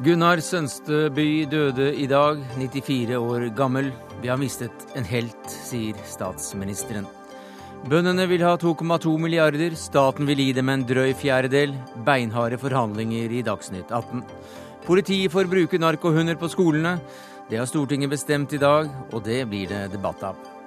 Gunnar Sønsteby døde i dag, 94 år gammel. Vi har mistet en helt, sier statsministeren. Bøndene vil ha 2,2 milliarder, staten vil gi dem en drøy fjerdedel. Beinharde forhandlinger i Dagsnytt 18. Politiet får bruke narkohunder på skolene. Det har Stortinget bestemt i dag, og det blir det debatt av.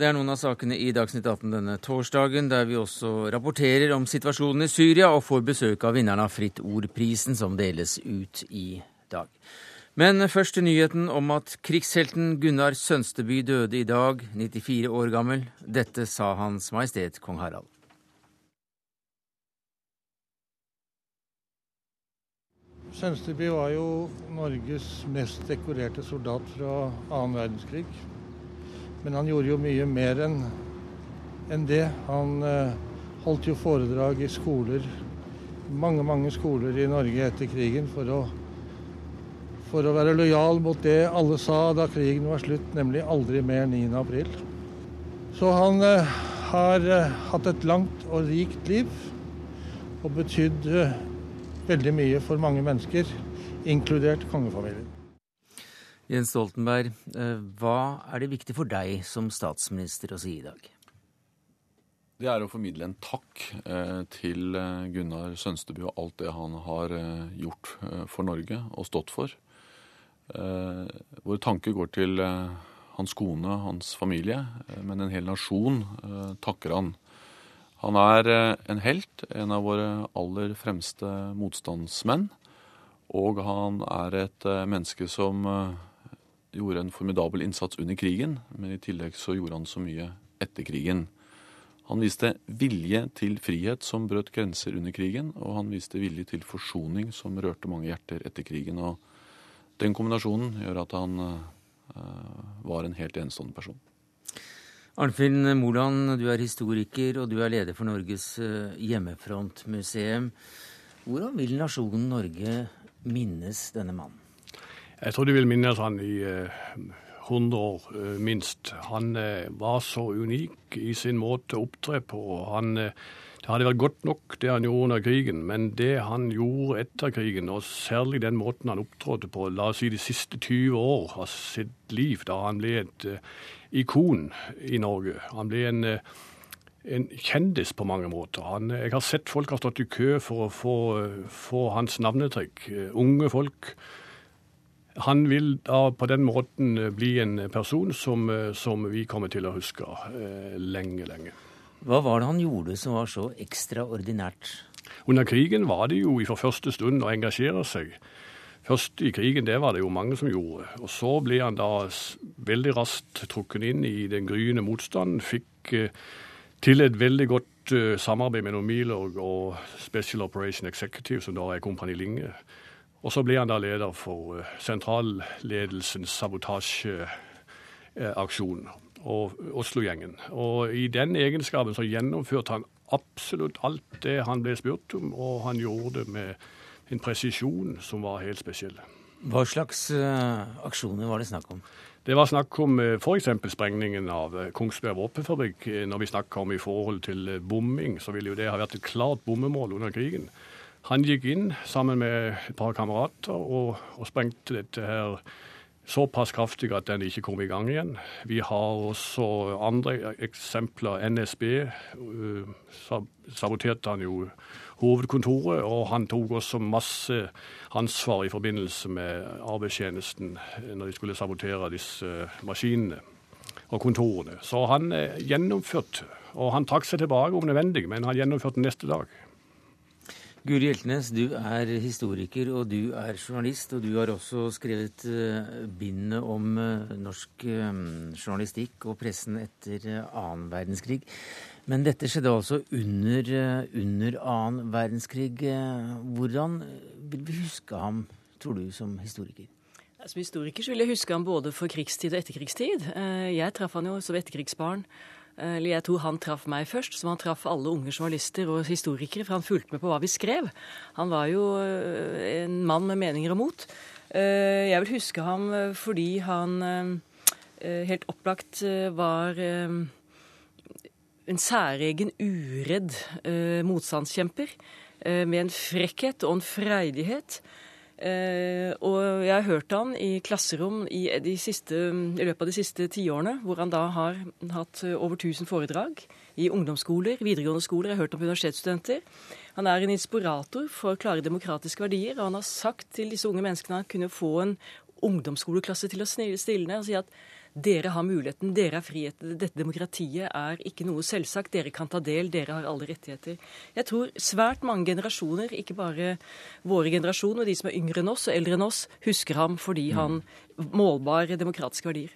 Det er noen av sakene i Dagsnytt 18 denne torsdagen, der vi også rapporterer om situasjonen i Syria og får besøk av vinneren av Fritt Ord-prisen, som deles ut i dag. Men først til nyheten om at krigshelten Gunnar Sønsteby døde i dag, 94 år gammel. Dette sa Hans Majestet Kong Harald. Sønsteby var jo Norges mest dekorerte soldat fra annen verdenskrig. Men han gjorde jo mye mer enn en det. Han eh, holdt jo foredrag i skoler, mange, mange skoler i Norge etter krigen for å, for å være lojal mot det alle sa da krigen var slutt, nemlig aldri mer 9. april. Så han eh, har eh, hatt et langt og rikt liv og betydd eh, veldig mye for mange mennesker, inkludert kongefamilien. Jens Stoltenberg, eh, hva er det viktig for deg som statsminister å si i dag? Det er å formidle en takk eh, til eh, Gunnar Sønsteby og alt det han har gjort for Norge og stått for. Våre tanker går til hans kone, hans familie, men en hel nasjon takker han. Han er en helt, en av våre aller fremste motstandsmenn. Og han er et menneske som gjorde en formidabel innsats under krigen, men i tillegg så gjorde han så mye etter krigen. Han viste vilje til frihet som brøt grenser under krigen, og han viste vilje til forsoning som rørte mange hjerter etter krigen. Og den kombinasjonen gjør at han uh, var en helt enestående person. Arnfinn Moland, du er historiker og du er leder for Norges eh, hjemmefrontmuseum. Hvordan vil nasjonen Norge minnes denne mannen? Jeg tror de vil minnes han i eh, 100 år, eh, minst. Han eh, var så unik i sin måte å opptre på. Han, det hadde vært godt nok det han gjorde under krigen, men det han gjorde etter krigen, og særlig den måten han opptrådte på, la oss si de siste 20 år av sitt liv, da han ble et ikon i Norge. Han ble en en kjendis på mange måter. Han, jeg har sett folk har stått i kø for å få, få hans navnetrekk. Unge folk han vil da på den måten eh, bli en person som, eh, som vi kommer til å huske eh, lenge, lenge. Hva var det han gjorde som var så ekstraordinært? Under krigen var det jo fra første stund å engasjere seg. Først i krigen, det var det jo mange som gjorde. Og så ble han da veldig raskt trukket inn i den gryende motstanden. Fikk til et veldig godt samarbeid mellom Milorg og Special Operation Executive, som da er Kompani Linge. Og så ble han da leder for eh, sentralledelsens sabotasjeaksjon og Oslo-gjengen. Og i den egenskapen så gjennomførte han absolutt alt det han ble spurt om, og han gjorde det med en presisjon som var helt spesiell. Hva slags uh, aksjoner var det snakk om? Det var snakk om uh, f.eks. sprengningen av Kongsberg våpenfabrikk. Når vi snakker om i forhold til bombing, så ville jo det ha vært et klart bommemål under krigen. Han gikk inn sammen med et par kamerater og, og sprengte dette her såpass kraftig at den ikke kom i gang igjen. Vi har også andre eksempler. NSB uh, saboterte han jo hovedkontoret, og han tok også masse ansvar i forbindelse med arbeidstjenesten når de skulle sabotere disse maskinene og kontorene. Så han uh, gjennomførte, og han trakk seg tilbake om nødvendig, men han gjennomførte neste dag. Guri Hjeltnes, du er historiker og du er journalist. Og du har også skrevet uh, bindet om uh, norsk um, journalistikk og pressen etter annen verdenskrig. Men dette skjedde altså under, under annen verdenskrig. Hvordan vil vi huske ham, tror du, som historiker? Som historiker vil jeg huske ham både for krigstid og etterkrigstid. Jeg traff han jo som etterkrigsbarn. Eller jeg tror han traff meg først, som han traff alle unge journalister og historikere, for han fulgte med på hva vi skrev. Han var jo eh, en mann med meninger og mot. Eh, jeg vil huske ham eh, fordi han helt opplagt var en særegen, uredd eh, motstandskjemper. Eh, med en frekkhet og en freidighet. Eh, og jeg har hørt han i klasserom i, siste, i løpet av de siste tiårene, hvor han da har hatt over 1000 foredrag i ungdomsskoler, videregående skoler, jeg har hørt om universitetsstudenter. Han er en inspirator for klare demokratiske verdier, og han har sagt til disse unge menneskene at han kunne få en ungdomsskoleklasse til å stilne og si at dere har muligheten, dere har frihet. Dette demokratiet er ikke noe selvsagt. Dere kan ta del, dere har alle rettigheter. Jeg tror svært mange generasjoner, ikke bare våre generasjoner, de som er yngre enn oss og eldre enn oss, husker ham fordi han målbar demokratiske verdier.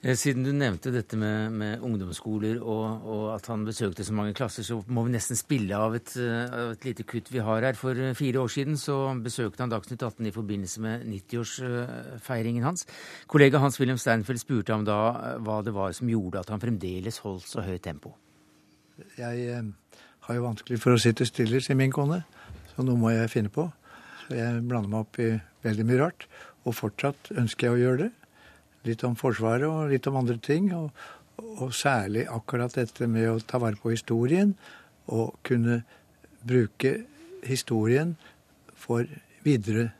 Eh, siden du nevnte dette med, med ungdomsskoler og, og, at han besøkte så mange klasser, så må vi nesten spille av et, eh, av et, lite kutt vi har her. For eh, fire år siden så besøkte han Dagsnytt 18 i forbindelse med 90-årsfeiringen hans. Kollega Hans-Wilhelm Steinfeld spurte ham da hva det var som gjorde at han fremdeles holdt så høyt tempo. Jeg har jo vanskelig for å sitte stille, sier min kone, så noe må jeg finne på. Så jeg blander meg opp i veldig mye rart, og fortsatt ønsker jeg å gjøre det. Litt om Forsvaret og litt om andre ting. Og, og, særlig akkurat dette med å ta vare på historien og kunne bruke historien for videre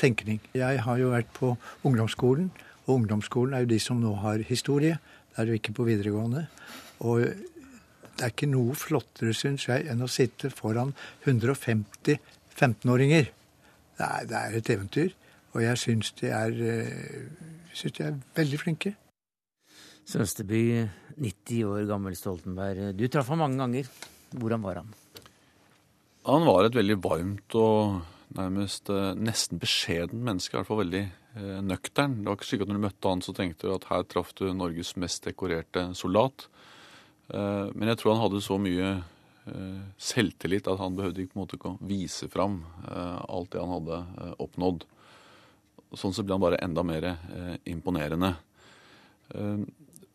tenkning. Jeg har jo vært på ungdomsskolen, og ungdomsskolen er jo de som nå har historie. Det er jo ikke på videregående. Og det er ikke noe flottere, syns jeg, enn å sitte foran 150 15-åringer. Det, det, er et eventyr. Og jeg syns de er eh, syns de er veldig flinke. Sønsteby, 90 år gammel Stoltenberg. Du traff ham mange ganger. Hvordan var han? Han var et veldig varmt og nærmest eh, nesten beskjeden menneske. I hvert fall veldig eh, nøktern. Det var ikke sikkert at når du møtte han, så tenkte du at her traff du Norges mest dekorerte soldat. Eh, men jeg tror han hadde så mye selvtillit at han behøvde ikke på en måte å vise fram alt det han hadde oppnådd. Sånn så ble han bare enda mer eh, imponerende. Eh,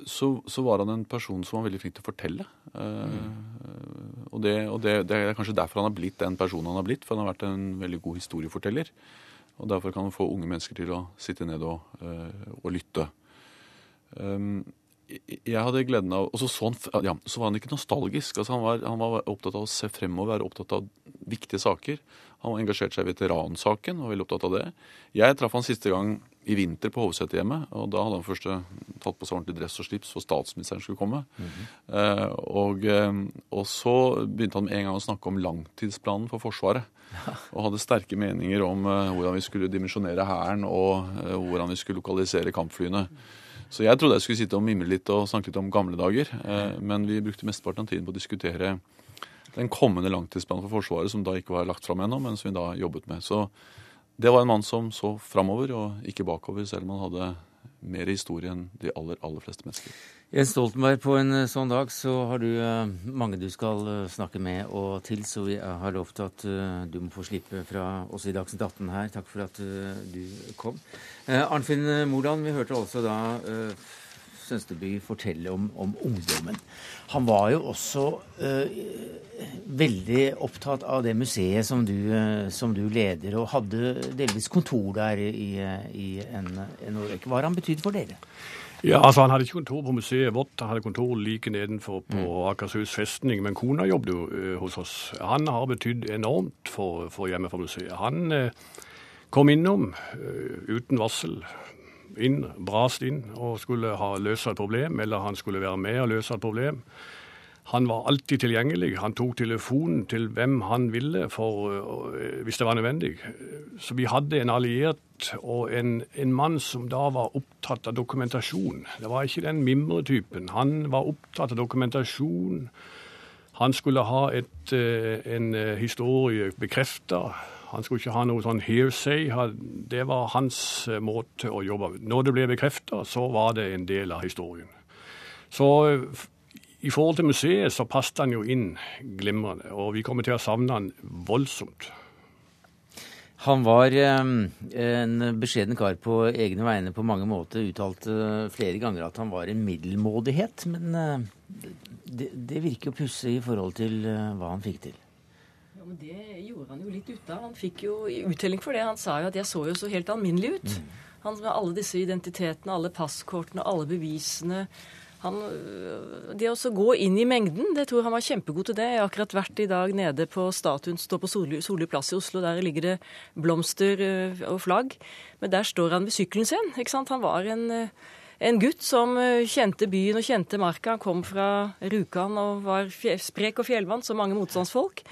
så, så, var han en person som var veldig flink til å fortelle. Mm. Og, det, og det, det, er kanskje derfor han har blitt den personen han har blitt. For han har vært en veldig god historieforteller. Og derfor kan han få unge mennesker til å sitte ned og, eh, og lytte. Um, jeg hadde gleden av Og så, så, han, ja, så var han ikke nostalgisk. Altså han, var, han, var, opptatt av å se fremover, være opptatt av viktige saker. Han engasjerte engasjert seg i veteransaken og var veldig opptatt av det. Jeg traff han siste gang i vinter på Hovsetehjemmet. og Da hadde han først tatt på seg ordentlig dress og slips for statsministeren skulle komme. Mm -hmm. eh, og, eh, og, så begynte han med en gang å snakke om langtidsplanen for Forsvaret. Ja. Og hadde sterke meninger om eh, hvordan vi skulle dimensjonere Hæren, og eh, hvordan vi skulle lokalisere kampflyene. Så jeg trodde jeg skulle sitte og mimre litt og snakke litt om gamle dager. Eh, men vi brukte mesteparten av tiden på å diskutere den kommende langtidsplanen for Forsvaret, som da ikke var lagt fram ennå, men som vi da jobbet med. Så det var en mann som så framover og ikke bakover, selv om han hadde mer historie enn de aller, aller fleste mennesker. Jens Stoltenberg, på en eh, sånn dag så har du eh, mange du skal eh, snakke med og til, så vi har lovt at du må få slippe fra oss i Dagsnytt 18 her. Takk for at du kom. Arnfinn Moland, vi hørte altså da Sønsteby fortelle om, om, ungdommen. Han var jo også veldig opptatt av det museet som du, som du, leder, og hadde delvis kontor der i, i en, en årrekke. Hva har han betydd for dere? Ja, altså Han hadde ikke kontor på museet vårt, han hadde kontor like nedenfor på mm. Akershus festning. Men kona jobbet jo uh, hos oss. Han har betydd enormt for, for hjemmet for museet. Han kom innom uten varsel inn, brast inn og skulle ha løse et problem, eller han skulle være med og løse et problem. Han var alltid tilgjengelig. Han tok telefonen til hvem han ville for, øh, hvis det var nødvendig. Så vi hadde en alliert og en, en, mann som da var opptatt av dokumentasjon. Det var ikke den mimretypen. Han var opptatt av dokumentasjon. Han skulle ha et, øh, en øh, historie bekrefta. Han skulle ikke ha noe sånn hearsay. Det var hans eh, måte å jobbe på. Når det ble bekrefta, så var det en del av historien. Så eh, i forhold til museet så passet han jo inn glimrende, og vi kommer til å savne han voldsomt. Han var eh, en beskjeden kar på egne vegne på mange måter. Uttalte flere ganger at han var en middelmådighet. Men det, det virker jo pussig i forhold til hva han fikk til. Ja, men Det gjorde han jo litt ut av. Han fikk jo uttelling for det. Han sa jo at 'jeg så jo så helt alminnelig ut'. Mm. Han med alle disse identitetene, alle passkortene, alle bevisene. Han, det å gå inn i mengden, det tror jeg han var kjempegod til det. Jeg har akkurat vært i dag nede på statuen står på Solli plass i Oslo. Der ligger det blomster og flagg. Men der står han ved sykkelen sin. ikke sant? Han var en, en gutt som kjente byen og kjente marka. Han kom fra Rjukan og var sprek og fjellvant, som mange motstandsfolk.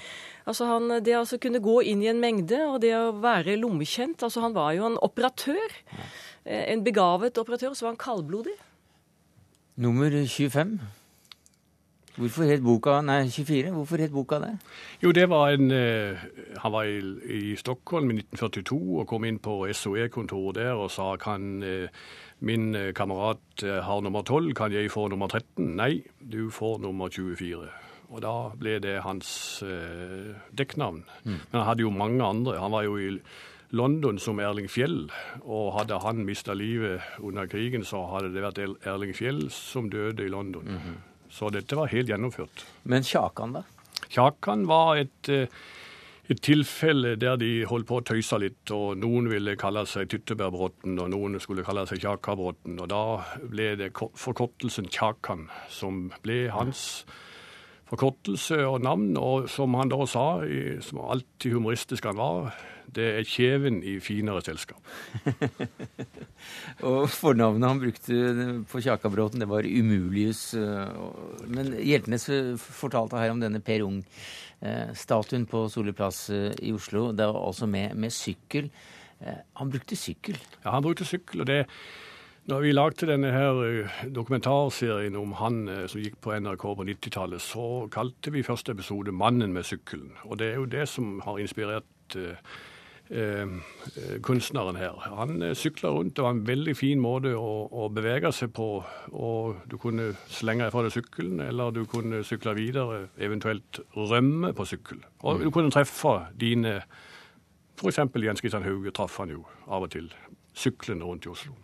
Altså han, det å altså kunne gå inn i en mengde og det å være lommekjent altså Han var jo en operatør. En begavet operatør, så var han kaldblodig. Nummer 25. Hvorfor het boka Nei, 24. Hvorfor het boka det? Jo, det var en uh, Han var i, i, Stockholm i 1942 og kom inn på SOE-kontoret der og sa kan uh, min uh, kamerat har nummer 12, kan jeg få nummer 13? Nei, du får nummer 24. Og da ble det hans dekknavn. Mm. Men han hadde jo mange andre. Han var jo i London som Erling Fjell, og hadde han mista livet under krigen, så hadde det vært Erling Fjell som døde i London. Mm -hmm. Så dette var helt gjennomført. Men Kjakan, da? Kjakan var et, eh, et tilfelle der de holdt på å tøyse litt, og noen ville kalle seg Tyttebærbråten, og noen skulle kalle seg Kjakabråten. Og da ble det forkortelsen Kjakan som ble hans forkortelse og navn. Og som han da sa, som alltid humoristisk han var, det er kjeven i finere selskap. og fornavnet han brukte på Kjakabråten, det var Umulius. Eh, men Hjeltnes fortalte her om denne Per Ung-statuen på Solli plass eh, i Oslo. Det var altså med, med sykkel. Eh, han brukte sykkel? Ja, han brukte sykkel. og det når vi lagde denne her dokumentarserien om han som gikk på NRK på 90-tallet, så kalte vi første episode 'Mannen med sykkelen'. Og det er jo det som har inspirert Eh, kunstneren her. Han eh, sykla rundt, det var en veldig fin måte å, å, bevege seg på. og Du kunne slenge fra deg sykkelen, eller du kunne sykle videre, eventuelt rømme på sykkel. Og du kunne treffe dine F.eks. Jens Kristian Hauge traff han jo av og til syklende rundt i Oslo.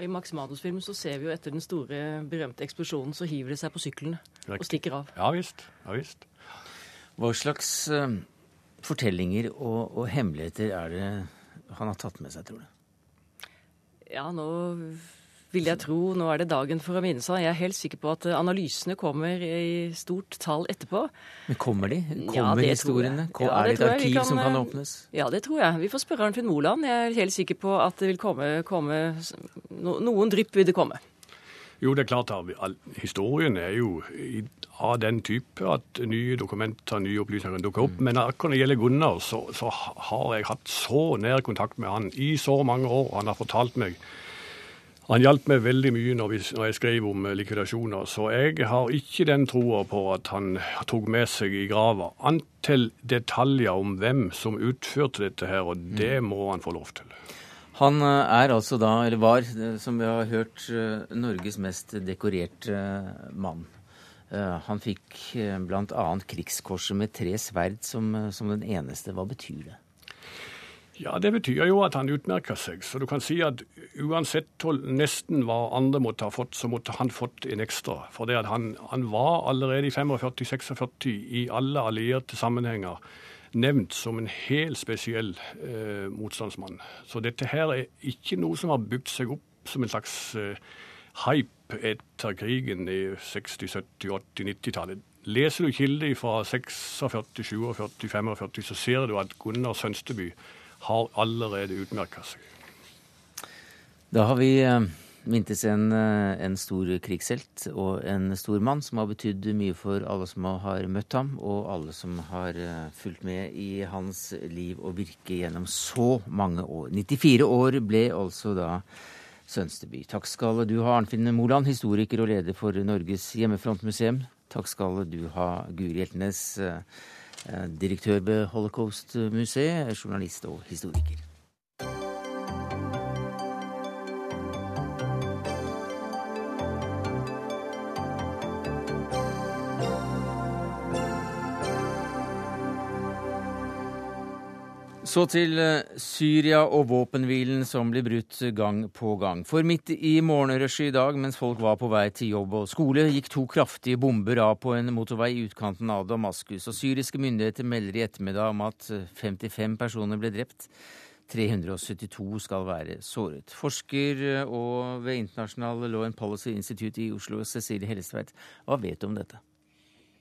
Og I Max Manus-filmen så ser vi jo etter den store, berømte eksplosjonen, så hiver de seg på sykkelen og stikker av. Ja visst. Ja visst. Hva slags uh fortellinger og, og, hemmeligheter er det han har tatt med seg, tror du? Ja, nå vil jeg tro Nå er det dagen for å minne seg. Jeg er helt sikker på at analysene kommer i stort tall etterpå. Men kommer de? Kommer ja, historiene? Ja, er det et arkiv kan, som kan åpnes? Ja, det tror jeg. Vi får spørre Arnfinn Moland. Jeg er helt sikker på at det vil komme, komme Noen drypp vil det komme. Jo, det er klart at historien er jo av den type at nye dokumenter, nye opplysninger kan dukke opp. Mm. Men akkurat når det gjelder Gunnar, så, så, har jeg hatt så nær kontakt med han i så mange år. Han har fortalt meg han hjalp meg veldig mye når, vi, når, jeg skrev om eh, likvidasjoner, så jeg har ikke den troa på at han tok med seg i grava antall detaljer om hvem som utførte dette her, og det mm. må han få lov til. Han eh, er altså da, eller var, eh, som vi har hørt, Norges mest dekorerte mann. Han fikk bl.a. Krigskorset med tre sverd som, som, den eneste. Hva betyr det? Ja, Det betyr jo at han utmerker seg. Så du kan si at uansett nesten hva andre måtte ha fått, så måtte han fått en ekstra. For det at han, han var allerede i 45-46 i alle allierte sammenhenger nevnt som en helt spesiell eh, motstandsmann. Så dette her er ikke noe som har bygd seg opp som en slags eh, hype etter krigen i 60-, 70-, 80-, 90-tallet. Leser du kilder fra 46, 47, 45, så ser du at Gunnar Sønsteby har allerede utmerka seg. Da har vi eh mintes en, eh, en, stor krigshelt og en stor mann som har betydd mye for alle som har møtt ham, og alle som har eh, fulgt med i hans liv og virke gjennom så mange år. 94 år ble altså da Sønsteby. Takk skal du ha, Arnfinn Moland, historiker og leder for Norges hjemmefrontmuseum. Takk skal du ha, Guri Hjeltnes, direktør ved Holocaust-museet, journalist og historiker. Så til eh, Syria og våpenhvilen som blir brutt gang på gang. For midt i morgenrushet i dag, mens folk var på vei til jobb og skole, gikk to kraftige bomber av på en motorvei i utkanten av Damaskus. Og syriske myndigheter melder i ettermiddag om at 55 personer ble drept. 372 skal være såret. Forsker og ved International Law and Policy Institute i Oslo, Cecilie Hellestveit, hva vet du om dette?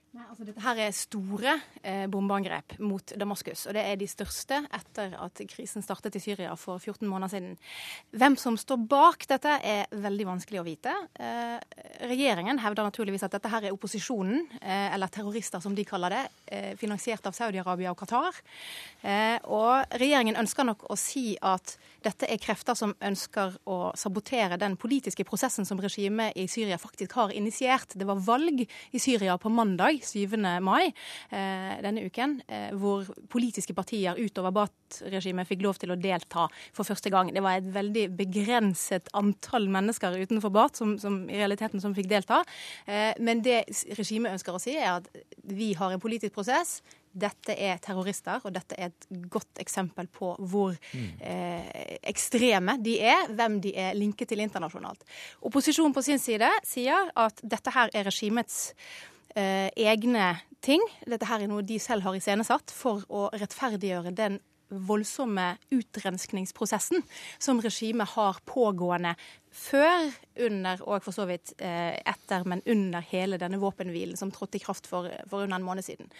Nei, altså Dette her er store eh, bombeangrep mot Damaskus. Og det er de største etter at krisen startet i Syria for 14 måneder siden. Hvem som står bak dette, er veldig vanskelig å vite. Eh, regjeringen hevder naturligvis at dette her er opposisjonen, eh, eller terrorister som de kaller det, eh, finansiert av Saudi-Arabia og Qatar. Eh, og regjeringen ønsker nok å si at dette er krefter som ønsker å sabotere den politiske prosessen som regimet i Syria faktisk har initiert. Det var valg i Syria på mandag 7. mai eh, denne uken, eh, hvor politiske partier utover Bat-regimet fikk lov til å delta for første gang. Det var et veldig begrenset antall mennesker utenfor Bat som, som i realiteten som fikk delta. Eh, men det regimet ønsker å si, er at vi har en politisk prosess dette er terrorister, og dette er et godt eksempel på hvor eh, ekstreme de er, hvem de er linket til internasjonalt. Opposisjonen på sin side sier at dette her er regimets eh, egne ting. Dette her er noe de selv har iscenesatt for å rettferdiggjøre den voldsomme utrenskningsprosessen som regimet har pågående før, under og for så vidt eh, etter, men under hele denne våpenhvilen som trådte i kraft for, for under en måned siden.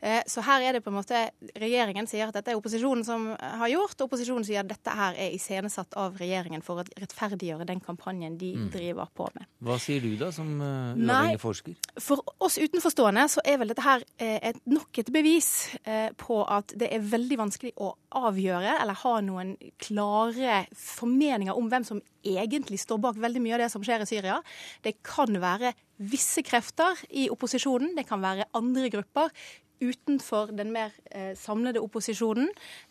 Eh, så her er det på en måte Regjeringen sier at dette er opposisjonen som har gjort, og opposisjonen sier at dette her er iscenesatt av regjeringen for å rettferdiggjøre den kampanjen de mm. driver på med. Hva sier du da, som uh, uavhengig forsker? For oss utenforstående så er vel dette her et, nok et bevis på at det er veldig vanskelig å avgjøre eller ha noen klare formeninger om hvem som egentlig står bak veldig mye av det som skjer i Syria. Det kan være visse krefter i opposisjonen, det kan være andre grupper utenfor den mer eh, samlede opposisjonen.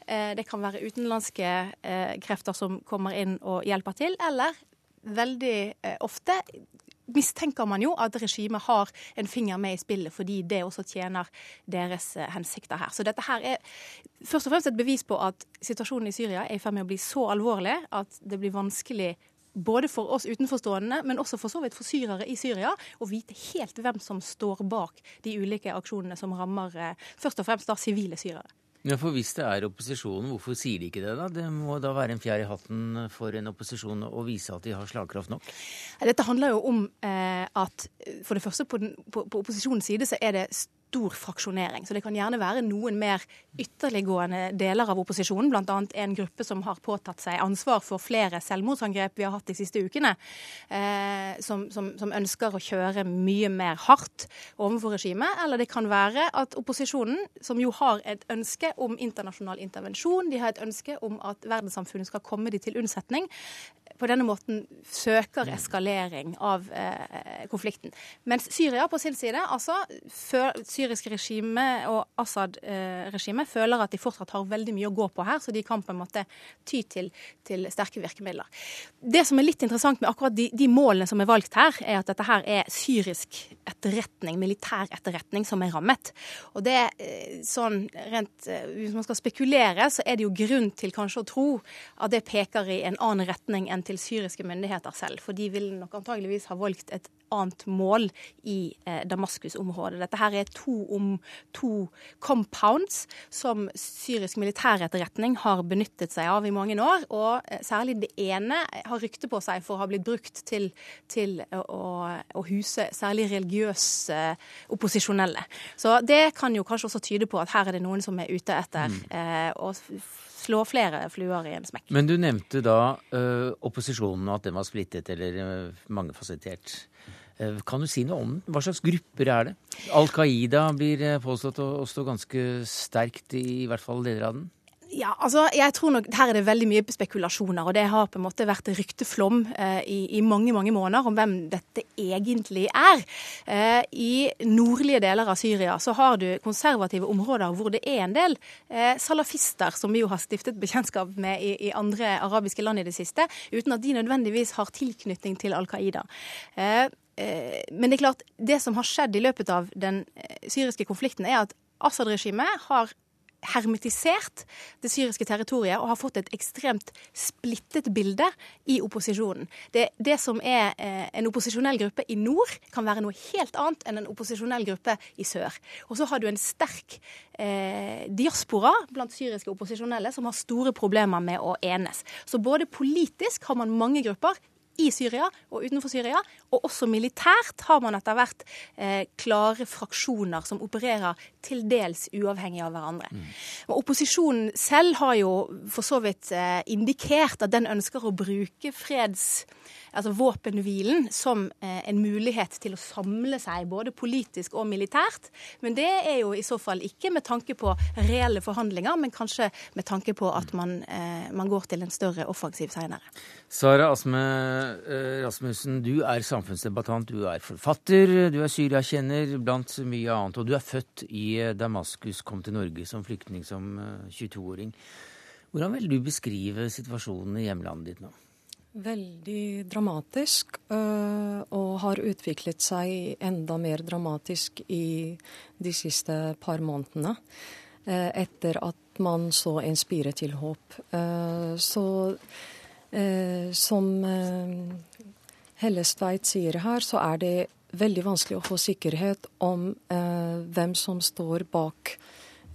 Eh, det kan være utenlandske eh, krefter som kommer inn og hjelper til, eller veldig eh, ofte mistenker man jo at regimet har en finger med i spillet, fordi det også tjener deres eh, hensikter her. Så dette her er først og fremst et bevis på at situasjonen i Syria er i ferd med å bli så alvorlig at det blir vanskelig både for oss utenforstående, men også for så vidt for syrere i Syria, å vite helt hvem som står bak de ulike aksjonene som rammer eh, først og fremst da sivile syrere. Ja, for Hvis det er opposisjonen, hvorfor sier de ikke det? da? Det må da være en fjær i hatten for en opposisjon å vise at de har slagkraft nok? Dette handler jo om eh, at for det første på, den, på, på opposisjonens side så er det stor fraksjonering. Så det kan gjerne være noen mer ytterliggående deler av opposisjonen, bl.a. en gruppe som har påtatt seg ansvar for flere selvmordsangrep vi har hatt de siste ukene, eh, som, som, som, ønsker å kjøre mye mer hardt overfor regimet. Eller det kan være at opposisjonen, som jo har et ønske om internasjonal intervensjon, de har et ønske om at verdenssamfunnet skal komme de til unnsetning, på denne måten søker eskalering av eh, konflikten. Mens Syria på sin side, altså syriske regime og Assad-regimet, føler at de fortsatt har veldig mye å gå på her, så de kan på en måte ty til, til sterke virkemidler. Det som er litt interessant med akkurat de, de, målene som er valgt her, er at dette her er syrisk etterretning, militær etterretning, som er rammet. Og det er sånn rent eh, Hvis man skal spekulere, så er det jo grunn til kanskje å tro at det peker i en annen retning enn til syriske myndigheter selv. For de vil nok antageligvis ha valgt et annet mål i eh, Damaskus-området. Dette her er to, om, to compounds som syrisk militæretterretning har benyttet seg av i mange år. Og eh, særlig det ene har rykte på seg for å ha blitt brukt til, til å, å, huse særlig religiøse opposisjonelle. Så det kan jo kanskje også tyde på at her er det noen som er ute etter mm. eh, å slå flere fluer i en smekk. Men du nevnte da ø, opposisjonen, at den var splittet eller uh, mangefasettert. Uh, kan du si noe om den? Hva slags grupper er det? Al Qaida blir påstått å, stå ganske sterkt i, hvert fall deler av den? Ja, altså, jeg tror nok Her er det veldig mye spekulasjoner, og det har på en måte vært rykteflom eh, i, i, mange mange måneder om hvem dette egentlig er. Eh, I nordlige deler av Syria så har du konservative områder hvor det er en del eh, salafister, som vi jo har stiftet bekjentskap med i, i, andre arabiske land i det siste, uten at de nødvendigvis har tilknytning til Al Qaida. Eh, men det er klart, det som har skjedd i løpet av den eh, syriske konflikten, er at Assad-regimet har hermetisert det syriske territoriet og har fått et ekstremt splittet bilde i opposisjonen. Det, det som er eh, en opposisjonell gruppe i nord, kan være noe helt annet enn en opposisjonell gruppe i sør. Og så har du en sterk eh, diaspora blant syriske opposisjonelle som har store problemer med å enes. Så både politisk har man mange grupper i Syria og utenfor Syria. Og også militært har man etter hvert eh, klare fraksjoner som opererer til dels uavhengig av hverandre. Mm. Opposisjonen selv har jo for så vidt eh, indikert at den ønsker å bruke freds altså våpenhvilen som eh, en mulighet til å samle seg både politisk og militært. Men det er jo i så fall ikke med tanke på reelle forhandlinger, men kanskje med tanke på at man, eh, man går til en større offensiv seinere. Sara Asme Rasmussen, du er samfunnsdebattant, du er forfatter, du er Syria-kjenner blant mye annet. Og du er født i Damaskus, kom til Norge som flyktning som 22-åring. Hvordan vil du beskrive situasjonen i hjemlandet ditt nå? Veldig dramatisk, øh, og har utviklet seg enda mer dramatisk i de siste par månedene. Etter at man så en spire til håp. Så som Hellestveit sier her, så er det veldig vanskelig å få sikkerhet om hvem som står bak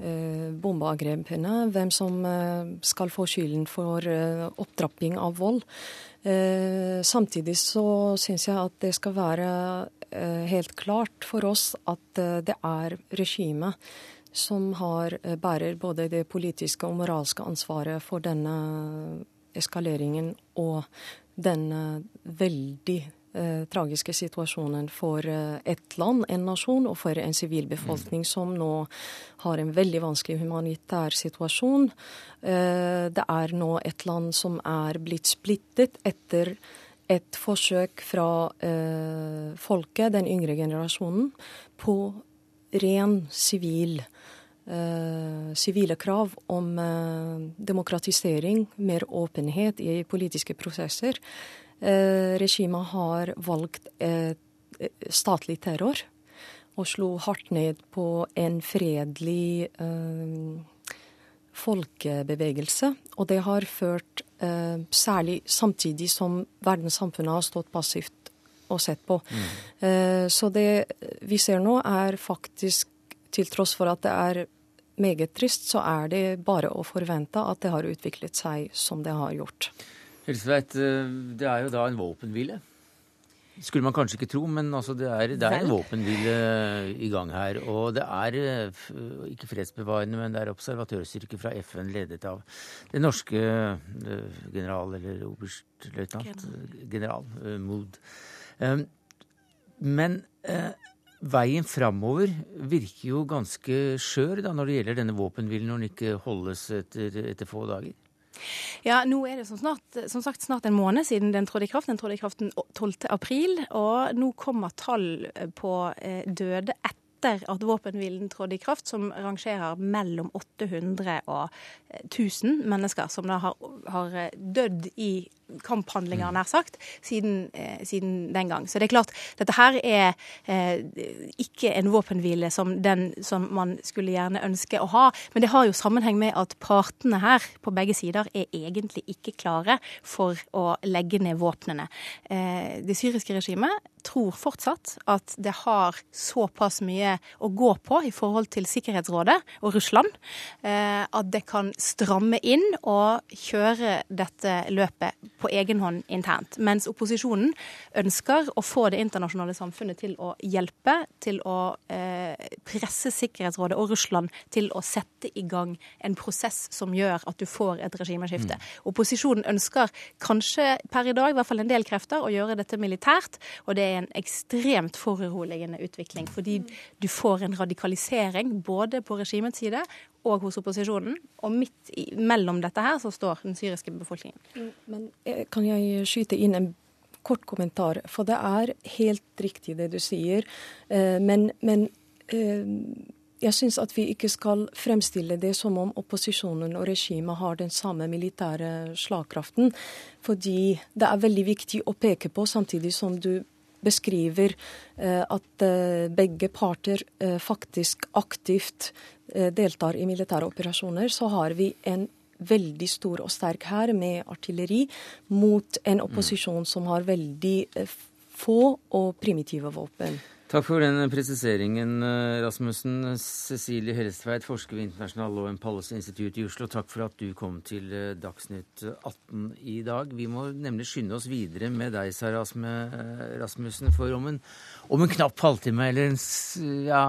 bombeangrepene, hvem som skal få skylden for opptrapping av vold. Eh, samtidig så syns jeg at det skal være eh, helt klart for oss at eh, det er regimet som har, bærer både det politiske og moralske ansvaret for denne eskaleringen og denne veldig eh, tragiske situasjonen for eh, ett land, en nasjon, og for en sivilbefolkning mm. som nå har en veldig vanskelig humanitær situasjon. Eh, det er nå et land som er blitt splittet etter et forsøk fra eh, folket, den yngre generasjonen, på ren sivil sivile krav om demokratisering, mer åpenhet i politiske prosesser. Eh, regimet har valgt eh, statlig terror og slo hardt ned på en fredelig eh, folkebevegelse. Og det har ført, eh, særlig samtidig som verdenssamfunnet har stått passivt og sett på. Mm. Eh, så det vi ser nå, er faktisk, til tross for at det er meget trist, så er det bare å forvente at det har utviklet seg som det har gjort. Helseveit, eh, det er jo da en våpenhvile. Skulle man kanskje ikke tro, men altså det, er, det, er, en våpenhvile i gang her. Og det er eh, ikke fredsbevarende, men det er observatørstyrker fra FN ledet av det norske eh, general, eller oberstløytnant, general Mood. Men veien framover virker jo ganske skjør da, når det gjelder denne våpenhvilen, når den ikke holdes etter, etter få dager. Ja, nå er det som, snart, som, sagt snart en måned siden den trådte i kraft. Den trådte i kraft den 12. april. Og nå kommer tall på eh, døde etter at våpenhvilen trådte i kraft, som rangerer mellom 800 og 1000 mennesker som da har, har dødd i kamphandlinger, nær sagt, siden, eh, siden, den gang. Så det er klart, dette her er eh, ikke en våpenhvile som den som man skulle gjerne ønske å ha. Men det har jo sammenheng med at partene her på begge sider er egentlig ikke klare for å legge ned våpnene. Eh, det syriske regimet tror fortsatt at det har såpass mye å gå på i forhold til Sikkerhetsrådet og Russland eh, at det kan stramme inn og kjøre dette løpet på egen hånd internt. Mens opposisjonen ønsker å få det internasjonale samfunnet til å hjelpe, til å eh, presse Sikkerhetsrådet og Russland til å sette i gang en prosess som gjør at du får et regimeskifte. Mm. Opposisjonen ønsker kanskje per i dag, i hvert fall en del krefter, å gjøre dette militært, og det er en ekstremt foruroligende utvikling. Fordi du får en radikalisering både på regimets side og hos opposisjonen. Og midt i, mellom dette her så står den syriske befolkningen. Mm, men eh, kan jeg skyte inn en kort kommentar? For det er helt riktig det du sier. Eh, men, men eh, jeg syns at vi ikke skal fremstille det som om opposisjonen og regimet har den samme militære slagkraften. Fordi det er veldig viktig å peke på, samtidig som du beskriver at begge parter faktisk aktivt deltar i militære operasjoner, så har vi en veldig stor og sterk hær med artilleri mot en opposisjon som har veldig få og primitive våpen. Takk for den presiseringen, eh, Rasmussen. Cecilie Hellestveit, forsker ved International Law and Policy Institute i Oslo. Takk for at du kom til eh, Dagsnytt 18 i dag. Vi må nemlig skynde oss videre med deg, Sara eh, Rasmussen. For om en, om en knapp halvtime, eller ja,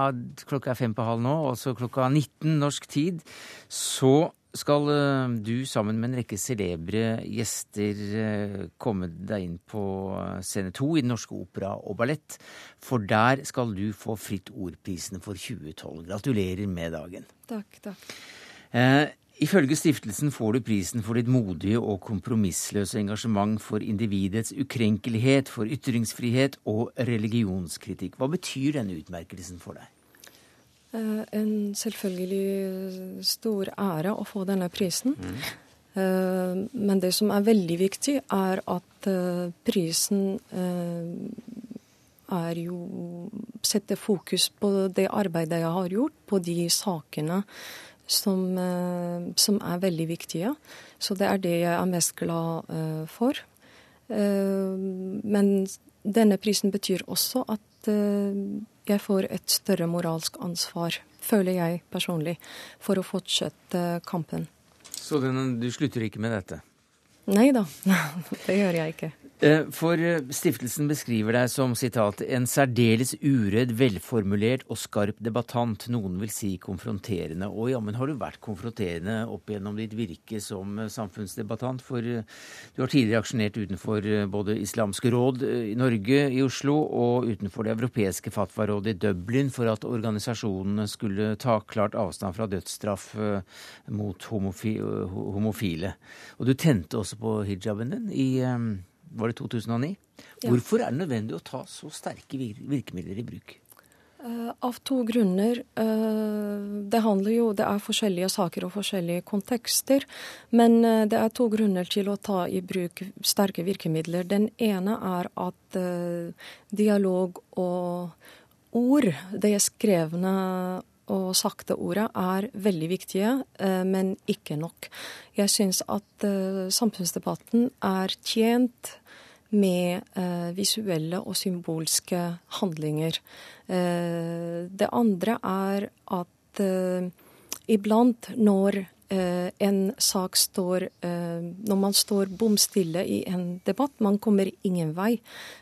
klokka er fem på halv nå, altså klokka 19 norsk tid, så skal eh, du sammen med en rekke celebre gjester eh, komme deg inn på eh, scene to i Den norske opera og ballett. For der skal du få Fritt Ord-prisene for 2012. Gratulerer med dagen. Takk, takk. Eh, ifølge stiftelsen får du prisen for ditt modige og kompromissløse engasjement for individets ukrenkelighet, for ytringsfrihet og religionskritikk. Hva betyr denne utmerkelsen for deg? Eh, en selvfølgelig stor ære å få denne prisen. Mm. Eh, men det som er veldig viktig, er at eh, prisen er jo setter fokus på det arbeidet jeg har gjort, på de sakene som, som er veldig viktige. Så det er det jeg er mest glad for. Men denne prisen betyr også at jeg får et større moralsk ansvar, føler jeg personlig, for å fortsette kampen. Så du slutter ikke med dette? Nei da, det gjør jeg ikke. Eh, for eh, stiftelsen beskriver deg som sitat, en særdeles uredd, velformulert og skarp debattant, noen vil si konfronterende. Og jammen har du vært konfronterende opp gjennom ditt virke som eh, samfunnsdebattant, for du har tidligere aksjonert utenfor både Islamske råd i Norge, i Oslo, og utenfor Det europeiske fatwarådet i Dublin for at organisasjonene skulle ta klart avstand fra dødsstraff mot homofile. Og du tente også på hijaben din i var det 2009. Ja. Hvorfor er det nødvendig å ta så sterke virkemidler i bruk? Uh, av to grunner. Uh, det handler jo Det er forskjellige saker og forskjellige kontekster. Men uh, det er to grunner til å ta i bruk sterke virkemidler. Den ene er at dialog og ord, det skrevne og sakte ordet, er veldig viktige, men ikke nok. Jeg syns at samfunnsdebatten er tjent med eh, visuelle og symbolske handlinger. Eh, det andre er at eh, iblant når en sak står Når man står bom stille i en debatt, man kommer ingen vei,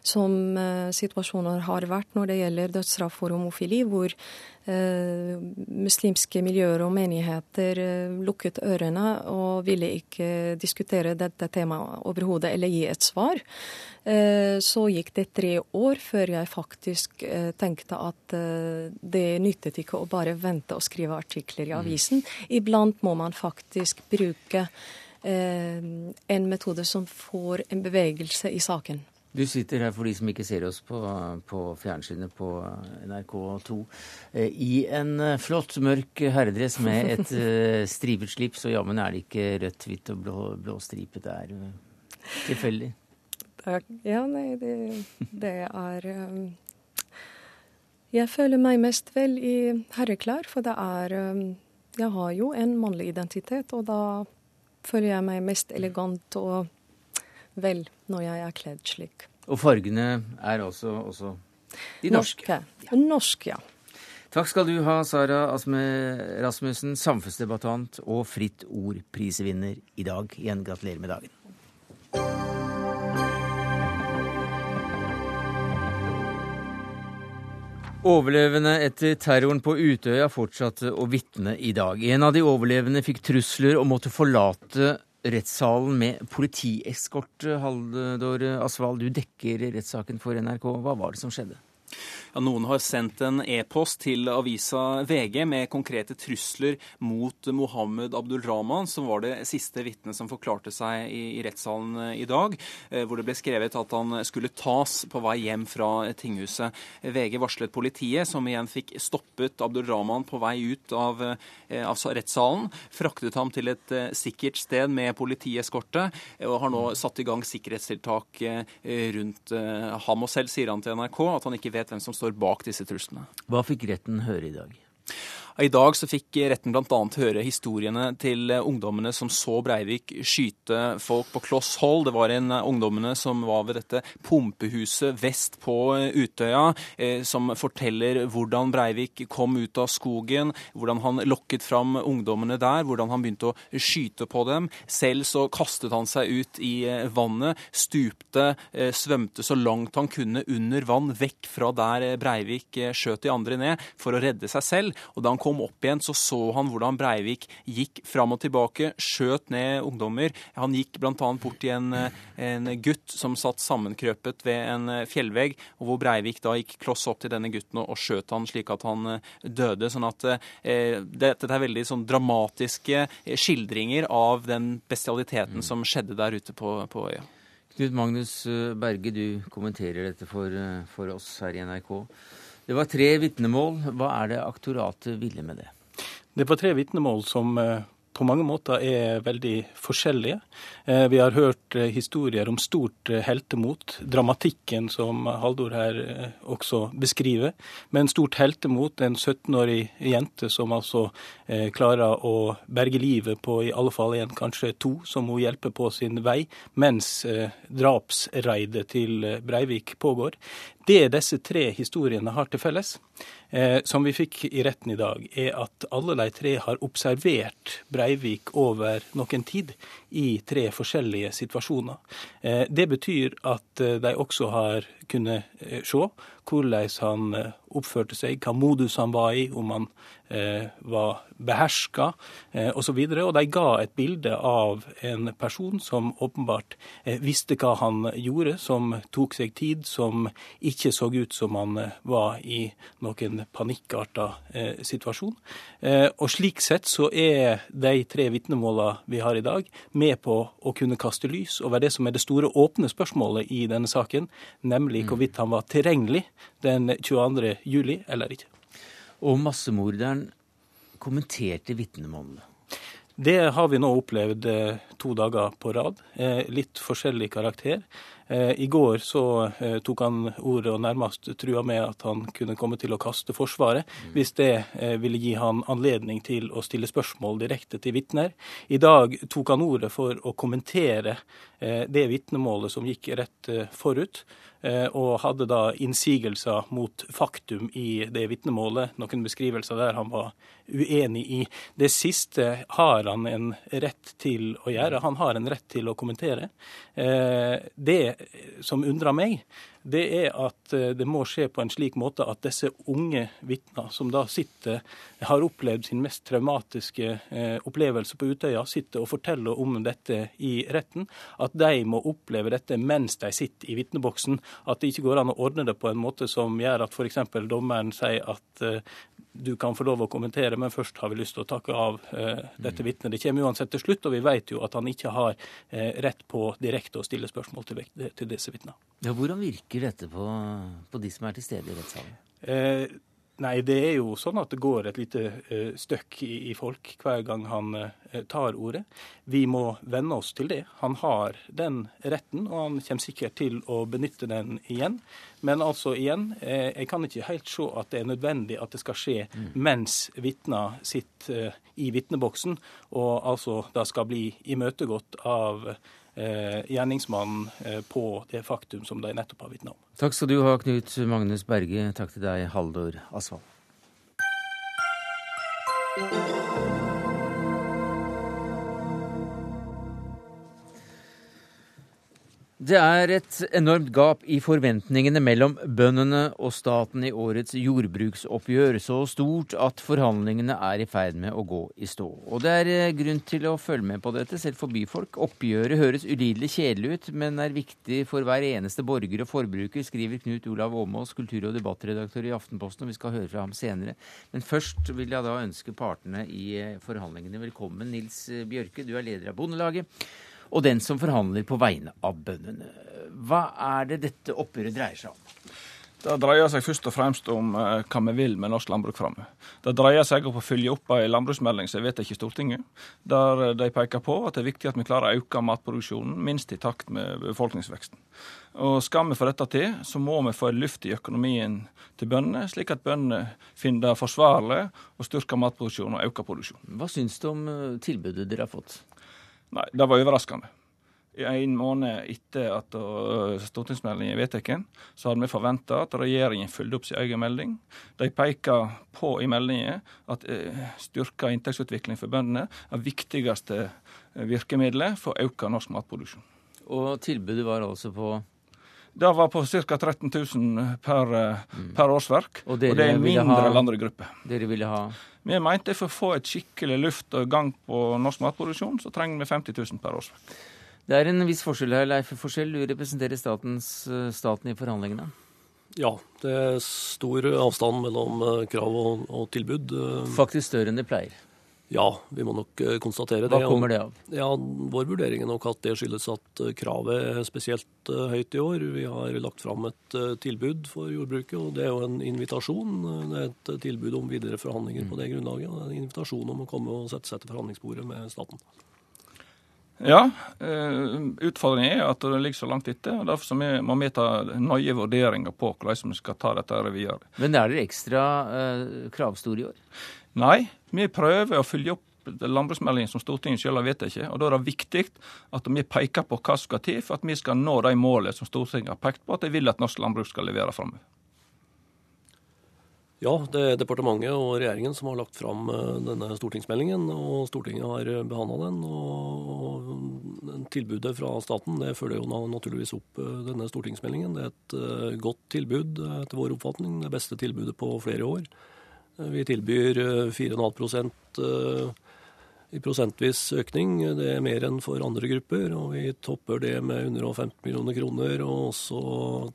som situasjoner har vært når det gjelder dødsstraff for homofili, hvor muslimske miljøer og menigheter eh, lukket ørene og ville ikke diskutere dette temaet overhodet eller gi et svar. Eh, så gikk det tre år før jeg faktisk tenkte at det nyttet ikke å bare vente og skrive artikler i mm. avisen. Iblant må man faktisk bruke en metode som får en bevegelse i saken. Du sitter her for de som ikke ser oss på, på fjernsynet på NRK2, eh, i en eh, flott, mørk herredress med et strivet stripet slips, og jammen er det ikke rødt, hvitt og blå, blåstripet. Det er tilfeldig. Ja, nei, det, det er um, Jeg føler meg mest vel i herreklær, for det er um, Jeg har jo en mannlig identitet, og da føler jeg meg mest elegant og vel når jeg er kledd slik. Og fargene er også, også de norske? Norske, Norsk, ja. Takk skal du ha, Sara Asme Rasmussen, samfunnsdebattant og Fritt Ord-prisvinner i dag. Igjen gratulerer med dagen. Overlevende etter terroren på Utøya fortsatte å vitne i dag. En av de overlevende fikk trusler og måtte forlate rettssalen med politieskort. Haldor Asvald, du dekker rettssaken for NRK. Hva var det som skjedde? Ja, noen har sendt en e-post til avisa VG med konkrete trusler mot Mohammed Abdulrahman, som var det siste vitnet som forklarte seg i, i rettssalen eh, i dag, eh, hvor det ble skrevet at han skulle tas på vei hjem fra tinghuset. VG varslet politiet, som igjen fikk stoppet Abdulrahman på vei ut av, eh, av rettssalen, fraktet ham til et sikkert sted med politieskorte, og har nå satt i gang sikkerhetstiltak rundt ham. Og selv sier han til NRK at han ikke vet hvem som står bak disse truslene. Hva fikk retten høre i dag? I dag så fikk retten bl.a. høre historiene til ungdommene som så Breivik skyte folk på kloss hold. Det var en av ungdommene som var ved dette pumpehuset vest på Utøya, eh, som forteller hvordan Breivik kom ut av skogen, hvordan han lokket fram ungdommene der, hvordan han begynte å skyte på dem. Selv så kastet han seg ut i eh, vannet, stupte, eh, svømte så langt han kunne under vann, vekk fra der Breivik skjøt de andre ned, for å redde seg selv. Og da han kom kom opp igjen, så så han hvordan Breivik gikk fram og tilbake, skjøt ned ungdommer. Han gikk bl.a. bort til en, en, gutt som satt sammenkrøpet ved en fjellvegg, og hvor Breivik da gikk kloss opp til denne gutten og skjøt han slik at han eh, døde. sånn at eh, Dette er veldig sånn dramatiske eh, skildringer av den bestialiteten mm. som skjedde der ute på, på øya. Knut Magnus eh, Berge, du kommenterer dette for, for oss her i NRK. Det var tre vitnemål. Hva er det aktoratet ville med det? Det var tre vitnemål som eh, på mange måter er veldig forskjellige. Eh, vi har hørt eh, historier om stort heltemot, dramatikken som Haldor her også beskriver. Men stort heltemot, en 17-årig jente som altså klarer å berge livet på i alle fall en, kanskje to, som hun hjelper på sin vei, mens drapsreidet til Breivik pågår. Det disse tre historiene har til felles, eh, som vi fikk i retten i dag, er at alle de tre har observert Breivik over noen tid i tre forskjellige situasjoner. Eh, det betyr at eh, de også har kunnet eh, se hvordan han oppførte seg, hva modus han var i, om han var beherska eh, osv. Og, så og de ga et bilde av en person som åpenbart visste hva han gjorde, som tok seg tid, som ikke så ut som han var i noen panikkarta situasjon. Og slik sett så er de tre vitnemåla vi har i dag, med på å kunne kaste lys over det som er det store åpne spørsmålet i denne saken, nemlig mm. hvorvidt han var tilregnelig den 22. juli eller ikke. Og massemorderen kommenterte vitnemålene. Det har vi nå opplevd eh, to dager på rad. Eh, litt forskjellig karakter. Eh, I går så tok han ordet og nærmest trua med at han kunne komme til å kaste Forsvaret, mm. hvis det ville gi han anledning til å stille spørsmål direkte til vitner. I dag tok han ordet for å kommentere det vitnemålet som gikk rett forut. Eh, og hadde da innsigelser mot faktum i det vitnemålet. Noen beskrivelser der han var uenig i. Det siste har han en rett til å gjøre. Han har en rett til å kommentere. Eh, det som undrer meg, det er at eh, det må skje på en slik måte at disse unge vitner, som da sitter, har opplevd sin mest traumatiske eh, opplevelse på Utøya, sitter og forteller om dette i retten, at de må oppleve dette mens de sitter i vitneboksen. At det ikke går an å ordne det på en måte som gjør at f.eks. dommeren sier at du kan få lov å kommentere, men først har vi lyst til å takke av eh, dette vitnet. Det kommer uansett til slutt, og vi vet jo at han ikke har eh, rett på direkte å stille spørsmål til, til disse vitnene. Ja, hvordan virker dette på, på, de som er til stede i rettssalen? Eh, Nei, det er jo sånn at det går et lite uh, støkk i, i, folk hver gang han uh, tar ordet. Vi må venne oss til det. Han har den retten, og han kommer sikkert til å benytte den igjen. Men altså igjen, uh, jeg kan ikke helt se at det er nødvendig at det skal skje mm. mens vitner sitter i vitneboksen, og altså da skal bli imøtegått av Eh, gjerningsmannen eh, på det faktum som de nettopp har vitna om. Takk skal du ha, Knut Magnus Berge. Takk til deg, Haldor Asvald. Det er et enormt gap i forventningene mellom bøndene og staten i årets jordbruksoppgjør, så stort at forhandlingene er i ferd med å gå i stå. Og det er eh, grunn til å følge med på dette, selv for byfolk. Oppgjøret høres ulidelig kjedelig ut, men er viktig for hver eneste borger og forbruker, skriver Knut Olav Åmås, kultur- og debattredaktør i Aftenposten, og vi skal høre fra ham senere. Men først vil jeg da ønske partene i eh, forhandlingene velkommen. Nils Bjørke, du er leder av Bondelaget og den som forhandler på vegne av bøndene. Hva er det dette oppgjøret dreier seg om? Det dreier seg først og fremst om uh, hva vi vil med norsk landbruk framover. Det dreier seg om å følge opp ei landbruksmelding som er vedtatt i Stortinget, der uh, de peker på at det er viktig at vi klarer å øke matproduksjonen minst i takt med befolkningsveksten. Og Skal vi få dette til, så må vi få et luft i økonomien til bøndene, slik at bøndene finner det forsvarlig å styrke matproduksjonen og øke produksjonen. Hva syns du om tilbudet dere har fått? Nei, Det var overraskende en måned etter at stortingsmeldingen er vedtatt, så hadde vi forventa at regjeringen fulgte opp sin egen melding. De peker på i meldingen at eh, styrka inntektsutvikling for bøndene er viktigste eh, virkemidlet for å øke norsk matproduksjon. Og tilbudet var altså på det var på ca. 13 000 per, eh, mm. per årsverk. Og, og, det er en mindre ha, landregruppe. Dere ville ha? Vi mente for å få et skikkelig luft og gang på norsk matproduksjon, så trenger vi 50 000 per årsverk. Det er en viss forskjell her, Leif Forskjell. Du representerer statens, eh, staten i forhandlingene. Ja, det er stor avstand mellom eh, krav og, og tilbud. Faktisk større enn det pleier? Ja, vi må nok konstatere det. Hva kommer det av? Ja, Vår vurdering er nok at det skyldes at kravet er spesielt høyt i år. Vi har lagt fram et tilbud for jordbruket, og det er jo en invitasjon. Det er et tilbud om videre forhandlinger på det grunnlaget. og En invitasjon om å komme og sette seg til forhandlingsbordet med staten. Ja, eh, utfordringen er at det ligger så langt etter. og Derfor må vi ta nøye vurderinger på hvordan vi skal ta dette videre. Men er dere ekstra eh, kravstore i år? Nei, vi prøver å følge opp landbruksmeldingen som Stortinget selv har vedtatt. Og da er det viktig at vi peker på hva som skal til for at vi skal nå de målene som Stortinget har pekt på at de vil at norsk landbruk skal levere framover. Ja, det er departementet og regjeringen som har lagt fram eh, denne stortingsmeldingen. og Stortinget har eh, behandla den. og Tilbudet fra staten det følger jo naturligvis opp eh, denne stortingsmeldingen. Det er et godt tilbud etter vår oppfatning. Det beste tilbudet på flere år. Vi tilbyr 4,5% i prosentvis økning. Det er mer enn for andre grupper, og vi topper det med 115 millioner kroner og også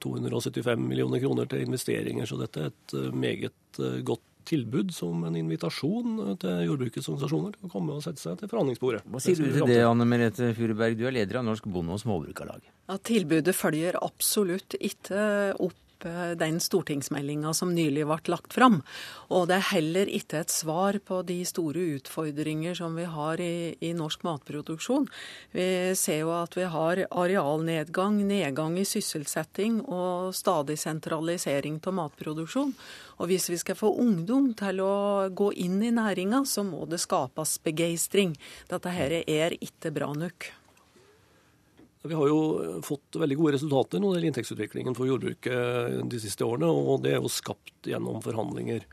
275 millioner kroner til investeringer. Så dette er et eh, meget eh, godt tilbud som en invitasjon til jordbrukets organisasjoner til å komme og sette seg til forhandlingsbordet. Hva sier du til det, Anne Merete Furuberg, du er leder av Norsk Bonde- og Småbrukarlag? Ja, tilbudet følger absolutt ikke opp Eh, den stortingsmeldinga som nylig ble lagt fram. Og det er heller ikke et svar på de store utfordringer som vi har i, i, norsk matproduksjon. Vi ser jo at vi har arealnedgang, nedgang i sysselsetting og stadig sentralisering av matproduksjon. Og hvis vi skal få ungdom til å gå inn i næringa, så må det skapes begeistring. Dette her er ikke bra nok. Vi har jo fått veldig gode resultater når det gjelder inntektsutviklingen for jordbruket de siste årene, og det er jo skapt gjennom forhandlinger.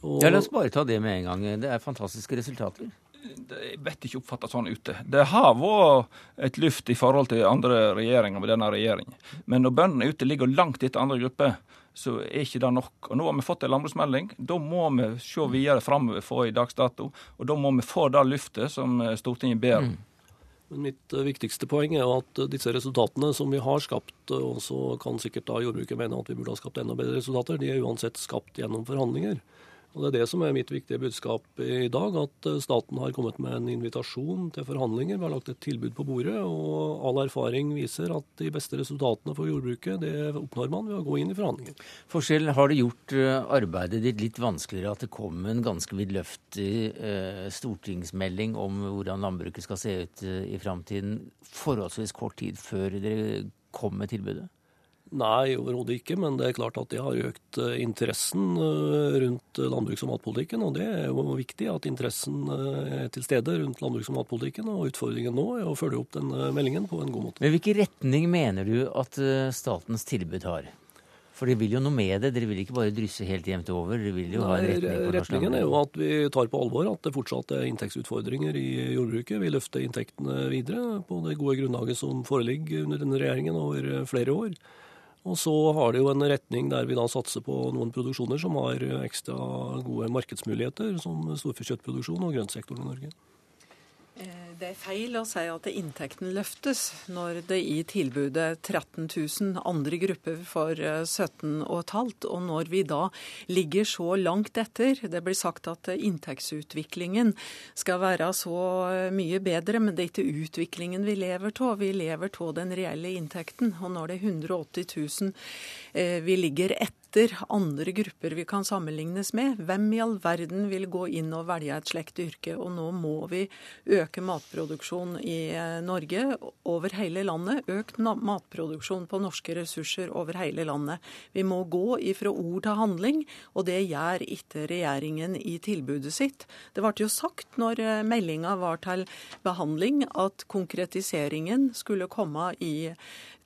Og... Ja, La oss bare ta det med en gang. Det er fantastiske resultater. Jeg vet ikke oppfatta sånn ute. Det har vært et luft i forhold til andre regjeringer med denne regjeringen. Men når bøndene ute ligger langt etter andre grupper, så er ikke det nok. Og Nå har vi fått en landbruksmelding. Da må vi se videre framover for i dags dato. Og da må vi få det luftet som Stortinget ber om. Mm. Men mitt eh, viktigste poeng er at eh, disse resultatene som vi har skapt, eh, og så kan sikkert da jordbruket mene at vi burde ha skapt enda bedre resultater, de er uansett skapt gjennom forhandlinger. Og Det er det som er mitt viktige budskap i dag, at eh, staten har kommet med en invitasjon til forhandlinger. Vi har lagt et tilbud på bordet, og all erfaring viser at de beste resultatene for jordbruket det oppnår man ved å gå inn i forhandlinger. Forskjell, Har det gjort eh, arbeidet ditt litt vanskeligere at det kom en ganske vidløftig eh, stortingsmelding om hvordan landbruket skal se ut i framtiden, forholdsvis kort tid før dere kom med tilbudet? Nei, overhodet ikke. Men det er klart at det har økt eh, interessen eh, rundt landbruks- og matpolitikken. Og det er jo viktig at interessen eh, er til stede rundt landbruks- og matpolitikken. Og utfordringen nå er å følge opp den meldingen på en god måte. Men Hvilken retning mener du at statens tilbud har? For dere vil jo noe med det, dere vil ikke bare drysse helt jevnt over? dere vil jo Nei, ha en retning på Retningen er jo at vi tar på alvor at det fortsatt er inntektsutfordringer i jordbruket. Vi løfter inntektene videre på det gode grunnlaget som foreligger under denne regjeringen over flere år. Og så har det jo en retning der vi da satser på noen produksjoner som har ekstra gode markedsmuligheter, som storfekjøttproduksjon og grøntsektoren i Norge. Eh, Det er feil å si at inntekten løftes når det i tilbudet 13 000 andre grupper for 17,5, og når vi da ligger så langt etter. Det blir sagt at inntektsutviklingen skal være så mye bedre, men det er ikke utviklingen vi lever av. Vi lever av den reelle inntekten. Og når det er 180 000 vi ligger etter etter andre grupper vi kan sammenlignes med. Hvem i all verden vil gå inn og velge et slikt yrke? Og nå må vi øke matproduksjon i eh, Norge over hele landet. Økt matproduksjon på norske ressurser over hele landet. Vi må gå ifra ord til handling, og det gjør ikke regjeringen i tilbudet sitt. Det ble jo sagt når eh, meldinga var til behandling at konkretiseringen skulle komme i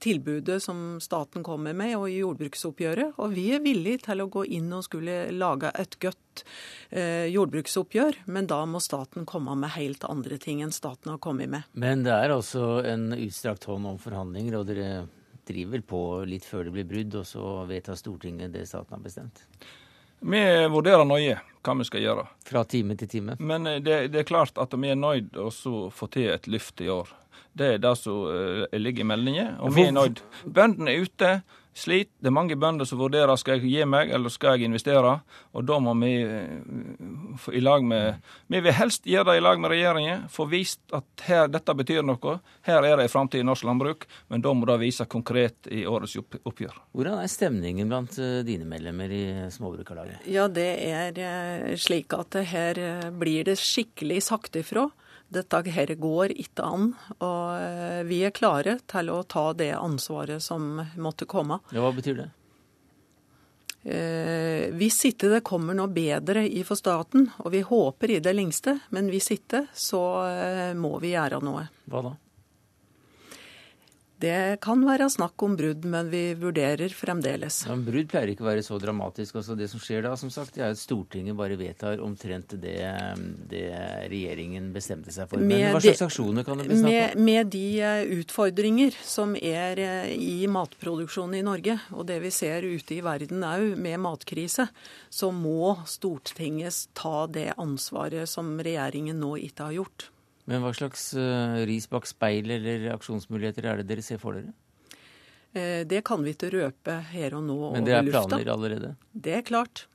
tilbudet som staten kommer med, og i jordbruksoppgjøret. Og vi er villige til å gå inn og skulle lage et godt eh, jordbruksoppgjør, men da må staten komme med helt andre ting enn staten har kommet med. Men det er altså en utstrakt hånd om forhandlinger, og dere driver på litt før det blir brudd, og så vedtar Stortinget det staten har bestemt? Vi vurderer nøye hva vi skal gjøre. Fra time til time? Men eh, det, det er klart at vi er nøyd å få til et løft i år. Det er det som uh, ligger i meldingen, og vi er nøyd. Bøndene er ute, sliter. Det er mange bønder som vurderer skal jeg gi meg eller skal jeg investere. Og da må vi uh, i lag med Vi vil helst gjøre det i lag med regjeringen, få vist at her, dette betyr noe. Her er det en framtid i norsk landbruk, men da må det vise konkret i årets oppgjør. Hvordan er stemningen blant uh, dine medlemmer i Småbrukarlaget? Ja, det er slik at her blir det skikkelig sagt ifra dette her går ikke an. Og eh, vi er klare til å ta det ansvaret som måtte komme. Ja, hva betyr det? Eh, hvis ikke det kommer noe bedre for staten, og vi håper i det lengste, men hvis ikke, så eh, må vi gjøre noe. Hva da? Det kan være snakk om brudd, men vi vurderer fremdeles. Ja, Brudd pleier ikke å være så dramatisk. Altså, det som skjer da, som sagt, er at Stortinget bare vedtar omtrent det, det regjeringen bestemte seg for. Men hva slags aksjoner kan det bli snakk om? Med de eh, utfordringer som er eh, i matproduksjonen i Norge, og det vi ser ute i verden òg med matkrise, så må Stortinget ta det ansvaret som regjeringen nå ikke har gjort. Men hva slags uh, ris bak speilet eller aksjonsmuligheter er det dere ser for dere? Eh, det kan vi ikke røpe her og nå over lufta. Men det er planer allerede? Det er klart.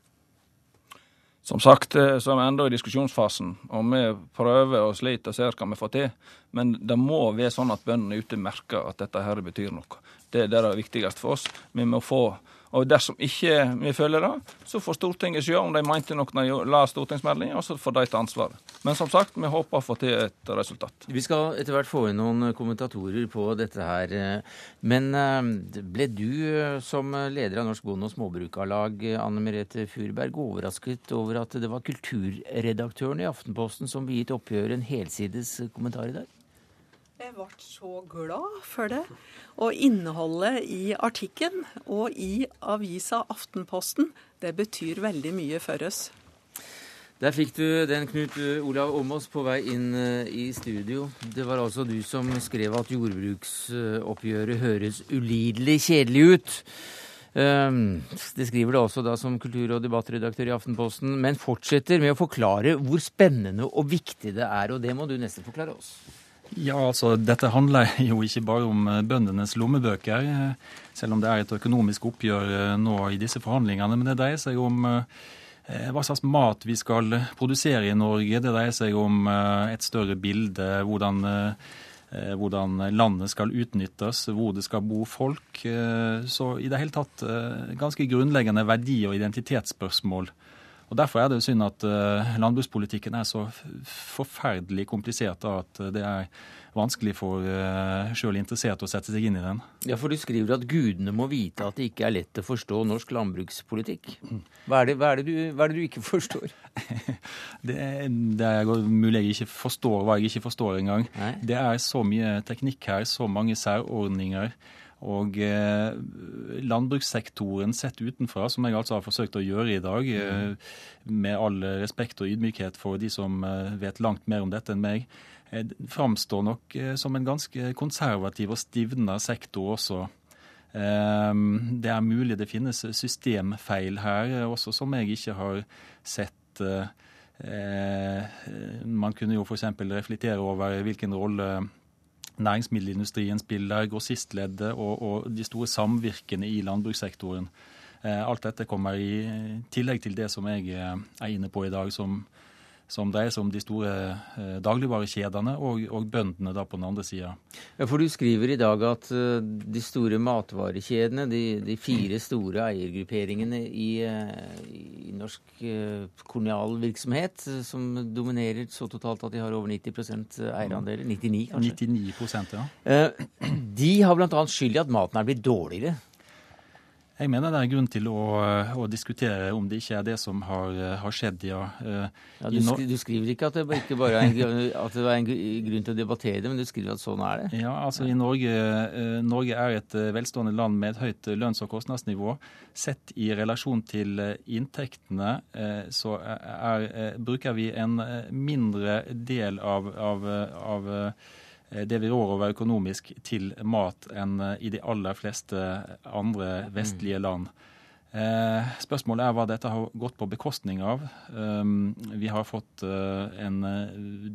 Som sagt, eh, så er vi ennå i diskusjonsfasen, og vi prøver og sliter og ser hva vi får til. Men det må være sånn at bøndene ute merker at dette her betyr noe. Det er det viktigste for oss. Vi må få og dersom ikke vi følger det, så får Stortinget se om de mente noe når de la stortingsmeldinga, og så får de ta ansvaret. Men som sagt, vi håper å få til et resultat. Vi skal etter hvert få inn noen kommentatorer på dette her. Men eh, ble du eh, som leder av Norsk Bonde- og Småbrukarlag, Anne Merete Furberg, overrasket over at det var kulturredaktøren i Aftenposten som begitt oppgjøret en helsides kommentar i dag? Jeg ble så glad for det. Og innholdet i artikkelen og i avisa Aftenposten, det betyr veldig mye for oss. Der fikk du den, Knut Olav Åmås, på vei inn eh, i studio. Det var altså du som skrev at jordbruksoppgjøret høres ulidelig kjedelig ut. Ehm, det skriver du også da som kultur- og debattredaktør i Aftenposten, men fortsetter med å forklare hvor spennende og viktig det er, og det må du nesten forklare oss. Ja, altså Dette handler jo ikke bare om eh, bøndenes lommebøker, eh, selv om det er et økonomisk oppgjør eh, nå i disse forhandlingene. Men det dreier seg om hva slags mat vi skal produsere i Norge. Det dreier seg om et større bilde, hvordan, hvordan landet skal utnyttes, hvor det skal bo folk. Så i det hele tatt ganske grunnleggende verdi- og identitetsspørsmål. Og Derfor er det synd at uh, landbrukspolitikken er så forferdelig komplisert at det er vanskelig for uh, sjøl interesserte å sette seg inn i den. Ja, for du skriver at gudene må vite at det ikke er lett å forstå norsk landbrukspolitikk. Hva er det, hva er det, du, hva er det du, ikke forstår? det, det, er mulig jeg ikke forstår hva jeg ikke forstår engang. Det er så mye teknikk her, så mange særordninger. Og eh, landbrukssektoren sett utenfra, som jeg altså har forsøkt å gjøre i dag, eh, med all respekt og ydmykhet for de som eh, vet langt mer om dette enn meg, eh, framstår nok eh, som en ganske konservativ og stivna sektor også. Eh, det er mulig det finnes systemfeil her også, som jeg ikke har sett. Man kunne jo f.eks. reflektere over hvilken rolle næringsmiddelindustrien spiller, grossistleddet og, og de store samvirkene i landbrukssektoren. Alt dette kommer i tillegg til det som jeg er inne på i dag, som som dreier seg om de store eh, dagligvarekjedene og, og, bøndene da på den andre sida. Ja, for du skriver i dag at uh, de store matvarekjedene, de, de, fire store eiergrupperingene i, uh, i norsk uh, kolonialvirksomhet, som dominerer så totalt at de har over 90% eierandeler, 99 kanskje? 99 ja. de har bl.a. skyld i at maten er blitt dårligere. Jeg mener det er grunn til å, å, diskutere om det ikke er det som har, har skjedd, ja. Eh, ja du, sk du, skriver ikke at det ikke bare er en, er en grunn til å debattere det, men du skriver at sånn er det? Ja, altså i Norge, eh, Norge er et eh, velstående land med et høyt lønns- og kostnadsnivå. Sett i relasjon til inntektene så er, bruker vi en mindre del av, av, av Eh, det vi rår over økonomisk til mat enn eh, i de aller fleste andre vestlige land. Eh, spørsmålet er hva dette har gått på bekostning av. Vi har fått en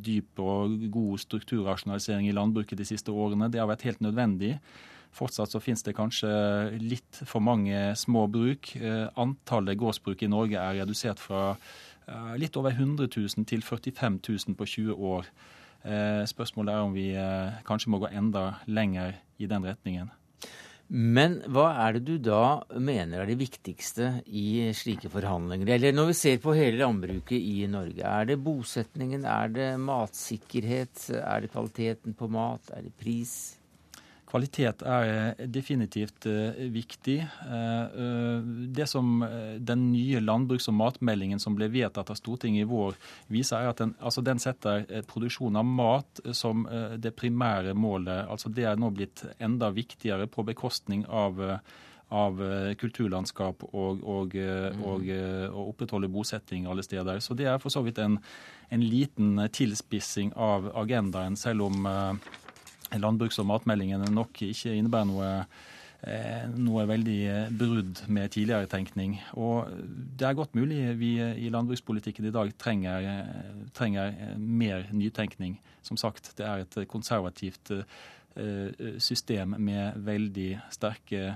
dyp og god strukturrasjonalisering i landbruket de siste årene. Det har vært helt nødvendig. Fortsatt så finnes det kanskje litt for mange små bruk. Antallet gårdsbruk i Norge er redusert fra litt over 100 000 til 45 000 på 20 år. Eh, spørsmålet er om vi eh, kanskje må gå enda lenger i den retningen. Men hva er det du da mener er det viktigste i slike forhandlinger? Eller når vi ser på hele landbruket i Norge, er det bosetningen, er det matsikkerhet, er det kvaliteten på mat, er det pris? Kvalitet er eh, definitivt eh, viktig. Eh, det som den nye landbruks- og matmeldingen som ble vedtatt av Stortinget i vår, viser, er at den, altså den setter produksjon av mat som det primære målet. Altså det er nå blitt enda viktigere på bekostning av av kulturlandskap og, og, mm. og, og opprettholde bosetting alle steder. Så det er for så vidt en, en liten tilspissing av agendaen, selv om landbruks- og matmeldingen nok ikke innebærer noe, eh, noe veldig eh, brudd med tidligere tenkning. Og det er godt mulig vi i landbrukspolitikken i dag trenger, eh, trenger mer nytenkning. Som sagt, det er et konservativt system med veldig sterke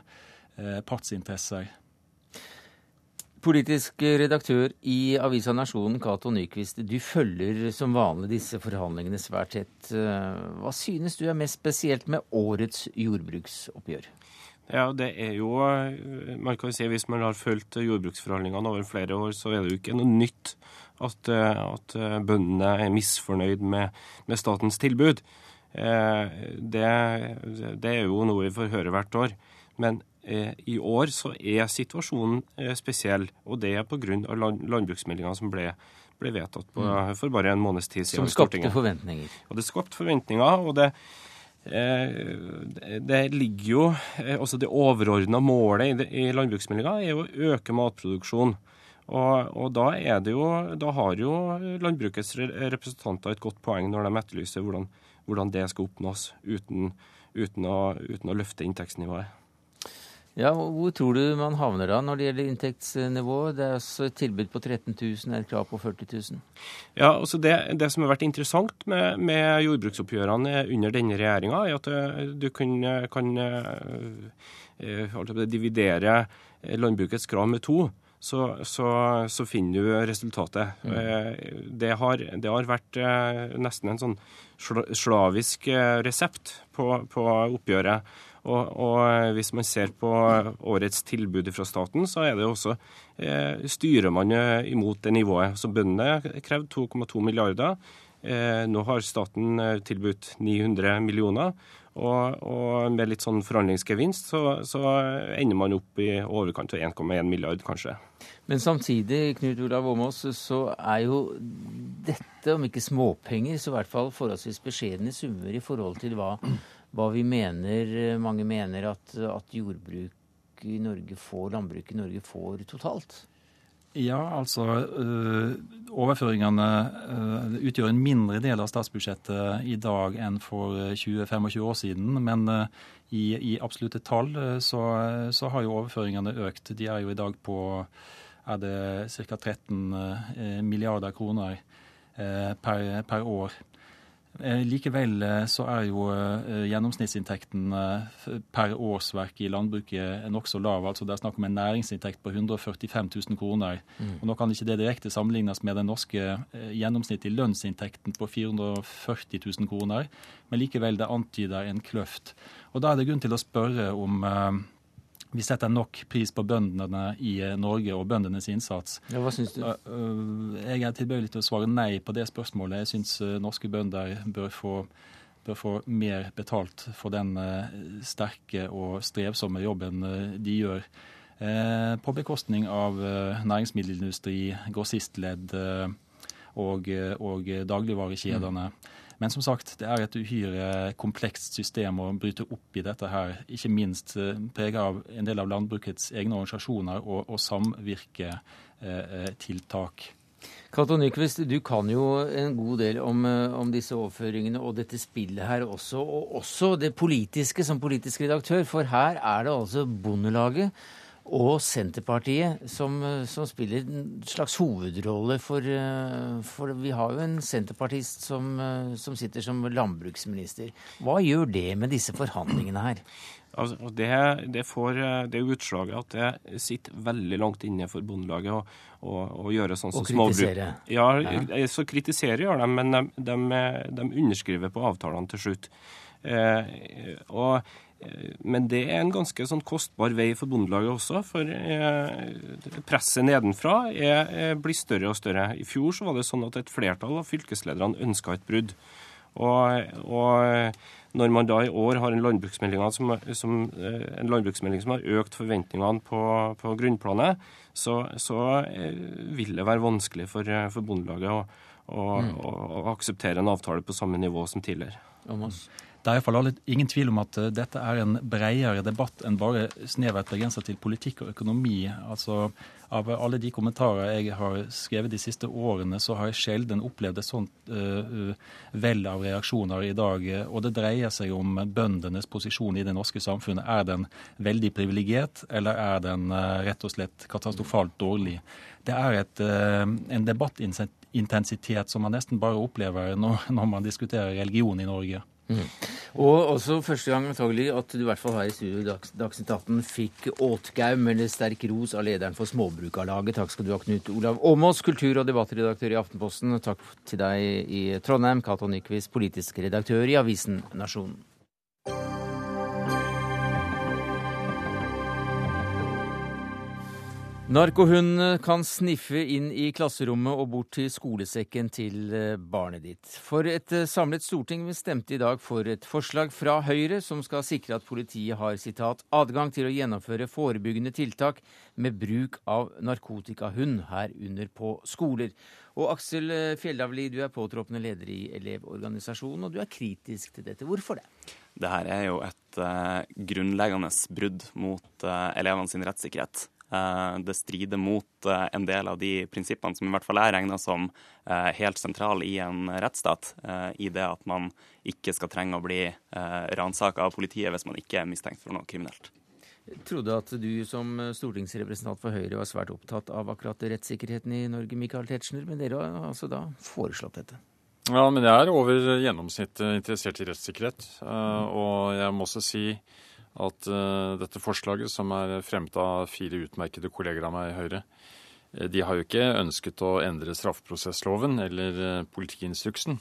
partsinteresser. Politisk redaktør i avisa Nasjonen, Cato Nyquist. Du følger som vanlig disse forhandlingene svært tett. Hva synes du er mest spesielt med årets jordbruksoppgjør? Ja, det er jo Man kan si Hvis man har fulgt jordbruksforhandlingene over flere år, så er det jo ikke noe nytt at, at bøndene er misfornøyd med, med statens tilbud. Det, det, er jo noe vi får høre hvert år. Men Eh, I år så er situasjonen eh, spesiell, og det er pga. landbruksmeldinga som ble, ble vedtatt på, mm. for bare en måneds tid siden. Som skapte forventninger. Og det skapte forventninger. og det eh, det ligger jo, også det overordna målet i landbruksmeldinga er å øke matproduksjonen. Og, og, da, er det jo, da har jo landbrukets representanter et godt poeng når de etterlyser hvordan, hvordan det skal oppnås uten, uten, å, uten å løfte inntektsnivået. Ja, Hvor tror du man havner da når det gjelder inntektsnivå? Det er altså et tilbud på 13 000, et krav på 40 000. Ja, altså det, det som har vært interessant med, med jordbruksoppgjørene under denne regjeringa, er at eh, du kan, kan uh, dividere landbrukets krav med to. Så, så, så, finner du resultatet. Mm. Det, har, det, har, vært nesten en sånn slavisk resept på, på oppgjøret. Og, og, eh, hvis man ser på årets tilbud fra staten, så er det også eh, styrer man imot det nivået. Så bøndene krevde 2,2 milliarder. Eh, nå har staten eh, tilbudt 900 millioner. Og, og, med litt sånn forhandlingsgevinst så, så ender man opp i overkant av 1,1 milliard, kanskje. Men samtidig, Knut Olav Åmås, så er jo dette, om ikke småpenger, så i hvert fall forholdsvis beskjedne summer i forhold til hva hva vi mener. Eh, mange mener at, at jordbruk i Norge får, landbruk i Norge får totalt. Ja, altså øh, Overføringene øh, utgjør en mindre del av statsbudsjettet i dag enn for 20-25 år siden. Men i, i, absolutte tall så, så, har jo overføringene økt. De er jo i dag på er det ca. 13 milliarder kroner per, per år. Eh, likevel eh, så er jo eh, gjennomsnittsinntekten per årsverk i landbruket nokså lav. altså Det er snakk om en næringsinntekt på 145 000 kroner. Mm. og Nå kan ikke det direkte sammenlignes med den norske gjennomsnittlige lønnsinntekten på 440 000 kroner, men likevel det antyder en kløft. Og Da er det grunn til å spørre om vi setter nok pris på bøndene i eh, Norge og bøndenes innsats. Ja, hva synes du? Jeg er tilbøyelig til å svare nei på det spørsmålet. Jeg syns eh, norske bønder bør få, bør få, mer betalt for den eh, sterke og strevsomme jobben de gjør. På bekostning av næringsmiddelindustri, grossistledd og, og dagligvarekjedene. Mm. Men som sagt, det er et uhyre komplekst system å bryte opp i dette her. Ikke minst preget av en del av landbrukets egne organisasjoner og, og samvirketiltak. Kato Cato Nyquist, du kan jo en god del om, eh, om, disse overføringene og dette spillet her også. Og også det politiske som politisk redaktør, for her er det altså Bondelaget og Senterpartiet, som, som, spiller en slags hovedrolle. For, eh, for, vi har jo en senterpartist som, eh, som, sitter som landbruksminister. Hva gjør det med disse forhandlingene her? Altså, det, det, får eh, det utslaget at det sitter veldig langt inne for Bondelaget å, å, å gjøre sånn som småbruk. kritisere? Ja, ja, så kritiserer gjør de, men de, de, de underskriver på avtalene til slutt. Eh, og men det er en ganske sånn kostbar vei for Bondelaget også, for eh, presset nedenfra er, blir større og større. I fjor så var det sånn at et flertall av fylkeslederne ønska et brudd. Og, og, når man da i år har en landbruksmelding som, som, eh, en landbruksmelding som har økt forventningene på, på grunnplanet, så, så, vil det være vanskelig for, for Bondelaget å, å, mm. å, å, akseptere en avtale på samme nivå som tidligere. Thomas. Det er iallfall ingen tvil om at eh, dette er en bredere debatt enn bare snevert begrenset til politikk og økonomi. Altså, Av alle de kommentarer jeg har skrevet de siste årene, så har jeg sjelden opplevd et sånt uh, vell av reaksjoner i dag. Og det dreier seg om bøndenes posisjon i det norske samfunnet. Er den veldig privilegert, eller er den uh, rett og slett katastrofalt dårlig? Det er et, uh, en debattintensitet som man nesten bare opplever når, når man diskuterer religion i Norge. Mm. Og også første gang antagelig at du i hvert fall her i studio Dagsnytt 18 fikk åtgaum eller sterk ros av lederen for Småbrukarlaget. Takk skal du ha, Knut Olav Åmås, kultur- og debattredaktør i Aftenposten. Takk til deg i Trondheim, Cato Nyquist, politisk redaktør i avisen Nasjonen. Narkohundene kan sniffe inn i klasserommet og bort til skolesekken til eh, barnet ditt. For et eh, samlet storting stemte i dag for et forslag fra Høyre som skal sikre at politiet har citat, adgang til å gjennomføre forebyggende tiltak med bruk av narkotikahund, herunder på skoler. Og Aksel eh, Fjellavli, du er påtroppende leder i Elevorganisasjonen, og du er kritisk til dette. Hvorfor det? Dette er jo et uh, grunnleggende brudd mot uh, elevenes rettssikkerhet. Eh, det strider mot eh, en del av de prinsippene som i hvert fall er regner som eh, helt sentrale i en rettsstat, i det at man ikke skal trenge å bli ransaka av politiet hvis man ikke er mistenkt for noe kriminelt. Jeg trodde at du som stortingsrepresentant for Høyre var svært opptatt av akkurat rettssikkerheten i Norge, Michael Tetzschner, men dere har altså da foreslått dette? Ja, men jeg er over gjennomsnittet interessert i rettssikkerhet. Og jeg må også si at uh, dette forslaget, som er fremmet av fire utmerkede kolleger av meg i Høyre, eh, de har jo ikke ønsket å endre straffeprosessloven eller uh, politiinstruksen.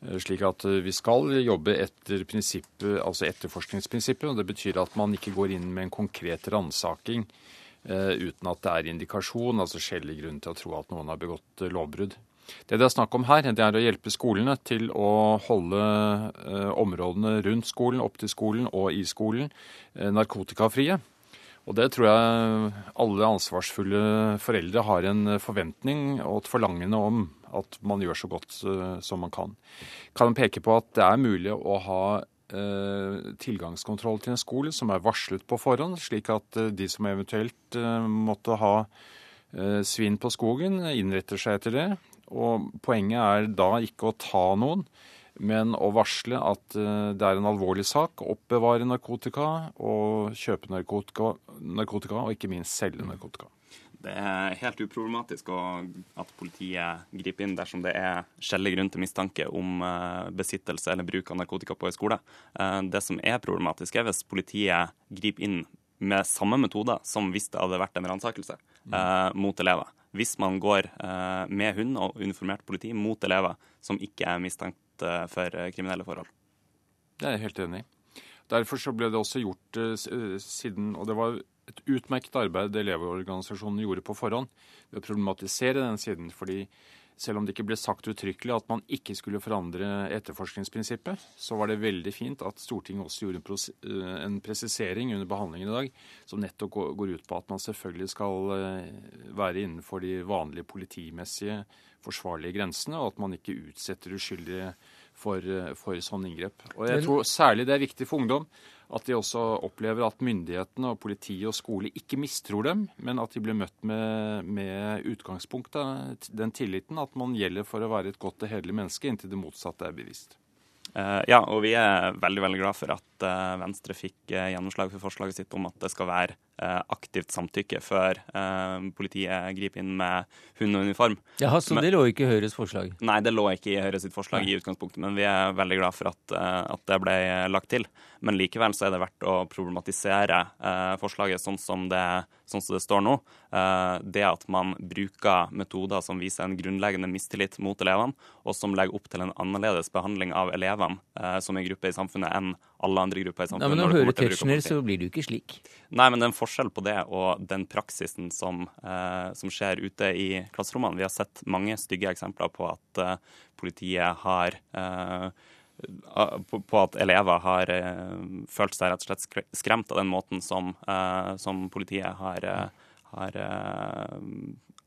Slik at vi skal jobbe etter altså etterforskningsprinsippet. og Det betyr at man ikke går inn med en konkret ransaking uten at det er indikasjon, altså skjellig grunn til å tro at noen har begått lovbrudd. Det det er snakk om her, det er å hjelpe skolene til å holde eh, områdene rundt skolen, opp til skolen og i skolen eh, narkotikafrie. Og det tror jeg alle ansvarsfulle foreldre har en forventning og et forlangende om at man gjør så godt eh, som man kan. Kan peke på at det er mulig å ha tilgangskontroll til en skole som er varslet på forhånd, slik at de som eventuelt måtte ha svinn på skogen, innretter seg etter det. Og poenget er da ikke å ta noen, men å varsle at eh, det er en alvorlig sak å oppbevare narkotika og kjøpe narkotika, narkotika og ikke minst selge narkotika. Det er helt uproblematisk at politiet griper inn dersom det er skjellig grunn til mistanke om eh, besittelse eller bruk av narkotika på en skole. Eh, det som er problematisk, er hvis politiet griper inn med samme metoder som hvis det hadde vært en ransakelse mm. mot elever. Hvis man går med hund og uniformert politi mot elever som ikke er mistenkt Eh, for eh, kriminelle forhold. Det er jeg helt enig i. Derfor så ble det også gjort siden Og det var et utmerket arbeid Elevorganisasjonen gjorde på forhånd ved å problematisere den siden. fordi selv om det ikke ble sagt uttrykkelig at man ikke skulle forandre etterforskningsprinsippet, så var det veldig fint at Stortinget også gjorde en presisering under behandlingen i dag som nettopp går ut på at man selvfølgelig skal være innenfor de vanlige politimessige forsvarlige grensene, og at man ikke utsetter uskyldige for, for sånn inngrep. Og jeg tror særlig det er viktig for ungdom at de også opplever at myndighetene og politiet og skole ikke mistror dem, men at de blir møtt med, med utgangspunkt den tilliten at man gjelder for å være et godt og hederlig menneske inntil det motsatte er bevisst. Uh, ja, og vi er veldig veldig glad for at uh, Venstre fikk uh, gjennomslag for forslaget sitt om at det skal være Eh, aktivt samtykke før eh, politiet griper inn med hund og uniform. Jaha, Så men, det lå ikke i Høyres forslag? Nei, det lå ikke i Høyres forslag Nei. i utgangspunktet, men vi er veldig glad for at, eh, at, det ble lagt til. Men likevel så er det verdt å problematisere eh, forslaget sånn som, det, sånn som det står nå. Eh, det at man bruker metoder som viser en grunnleggende mistillit mot elevene, og som legger opp til en annerledes behandling av elevene eh, som en gruppe i samfunnet enn alle andre grupper i samfunnet. Ja, men Når du hører Tetzschner, så blir du ikke slik. Nei, men det er en forskjell på det og den praksisen som, eh, som skjer ute i klasserommene. Vi har sett mange stygge eksempler på at eh, politiet har eh, på, på at elever har eh, følt seg rett og slett skremt av den måten som, eh, som politiet har, har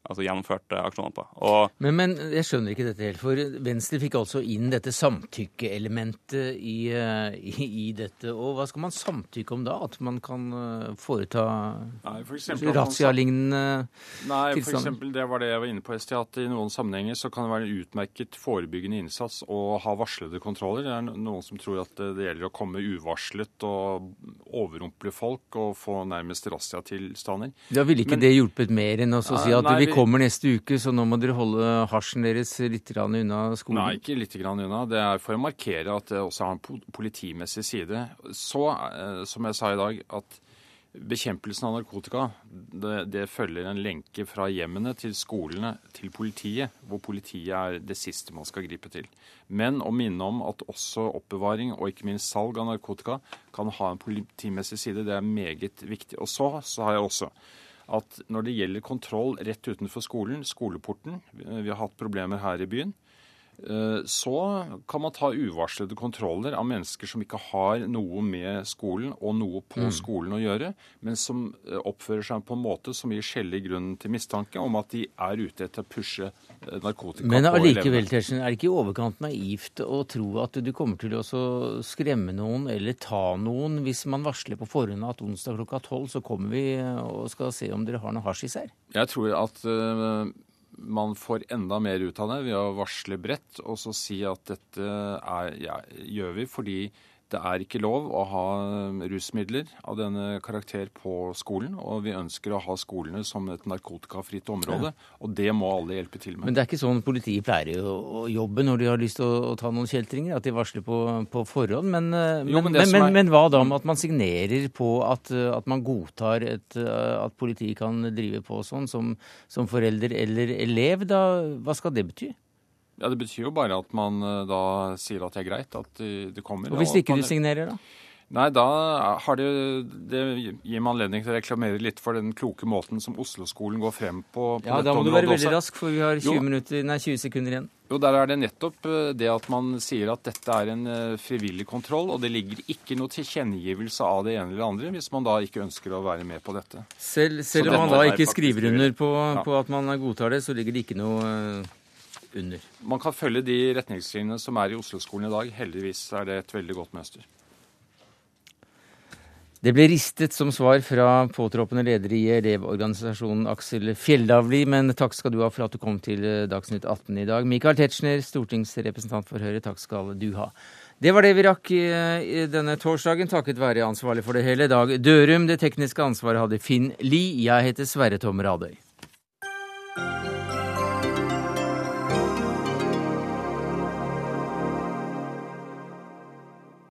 altså gjennomført aksjonene på. Og, men, men, jeg skjønner ikke dette helt. For Venstre fikk altså inn dette samtykkeelementet i, eh, i, i, dette. Og hva skal man samtykke om da? At man kan foreta for razzialignende Nei, for eksempel, det var det jeg var inne på i sted. At i noen sammenhenger så kan det være en utmerket forebyggende innsats å ha varslede kontroller. Det er noen som tror at det gjelder å komme uvarslet og overrumple folk og få nærmest razziatilstander. Da ville ikke men, det hjulpet mer enn å si at nei, vi kommer neste uke, så nå må dere holde hasjen deres litt unna skolen? Nei, ikke litt unna. Det er for å markere at det også har en politimessig side. Så, eh, som jeg sa i dag, at bekjempelsen av narkotika det, det følger en lenke fra hjemmene til skolene til politiet, hvor politiet er det siste man skal gripe til. Men å minne om at også oppbevaring og ikke minst salg av narkotika kan ha en politimessig side, det er meget viktig. Og så, så har jeg også at når det gjelder kontroll rett utenfor skolen, skoleporten, vi har hatt problemer her i byen, så kan man ta uvarslede kontroller av mennesker som ikke har noe med skolen og noe på mm. skolen å gjøre, men som eh, oppfører seg på en måte som gir skjellig grunn til mistanke om at de er ute etter å pushe eh, narkotika men allikevel, Tersen, er det ikke i overkant naivt å tro at du kommer til å skremme noen eller ta noen hvis man varsler på forhånd at onsdag klokka tolv så kommer vi og skal se om dere har noe hasjis her? Jeg tror at man får enda mer ut av det ved å varsle bredt og så si at dette er, ja, gjør vi fordi det er ikke lov å ha rusmidler av denne karakter på skolen, og vi ønsker å ha skolene som et narkotikafritt område. Ja. Og det må alle hjelpe til med. Men det er ikke sånn politiet pleier å jobbe når de har lyst til å, ta noen kjeltringer? At de varsler på, på forhånd? Men, eh, jo, men, men, er... men, hva da med at man signerer på at, at man godtar et, at politiet kan drive på sånn som, som forelder eller elev? Da, hva skal det bety? Ja, Det betyr jo bare at man eh, da sier at det er greit at det kommer. Og Hvis ikke du signerer, da? Nei, da har det, det gir meg anledning til å reklamere litt for den kloke måten som Oslo-skolen går frem på. på ja, Da må du være veldig rask, for vi har 20, minutter, nei, 20, sekunder igjen. Jo, Der er det nettopp eh, det at man sier at dette er en eh, frivillig kontroll, og det ligger ikke noe tilkjennegivelse av det ene eller andre hvis man da ikke ønsker å være med på dette. Selv, selv om man da ikke skriver under på, ja. på, at man godtar det, så ligger det ikke noe under? Man kan følge de retningslinjene som er i Oslo-skolen i dag. Heldigvis er det et veldig godt mønster. Det ble ristet som svar fra påtroppende leder i Elevorganisasjonen Aksel Fjelldavli, men takk skal du ha for at du kom til Dagsnytt 18 i dag. Michael Tetzschner, stortingsrepresentant for Høyre, takk skal du ha. Det var det vi rakk i denne torsdagen, takket være ansvarlig for det hele, Dag Dørum. Det tekniske ansvaret hadde Finn Lie. Jeg heter Sverre Tom Radøy.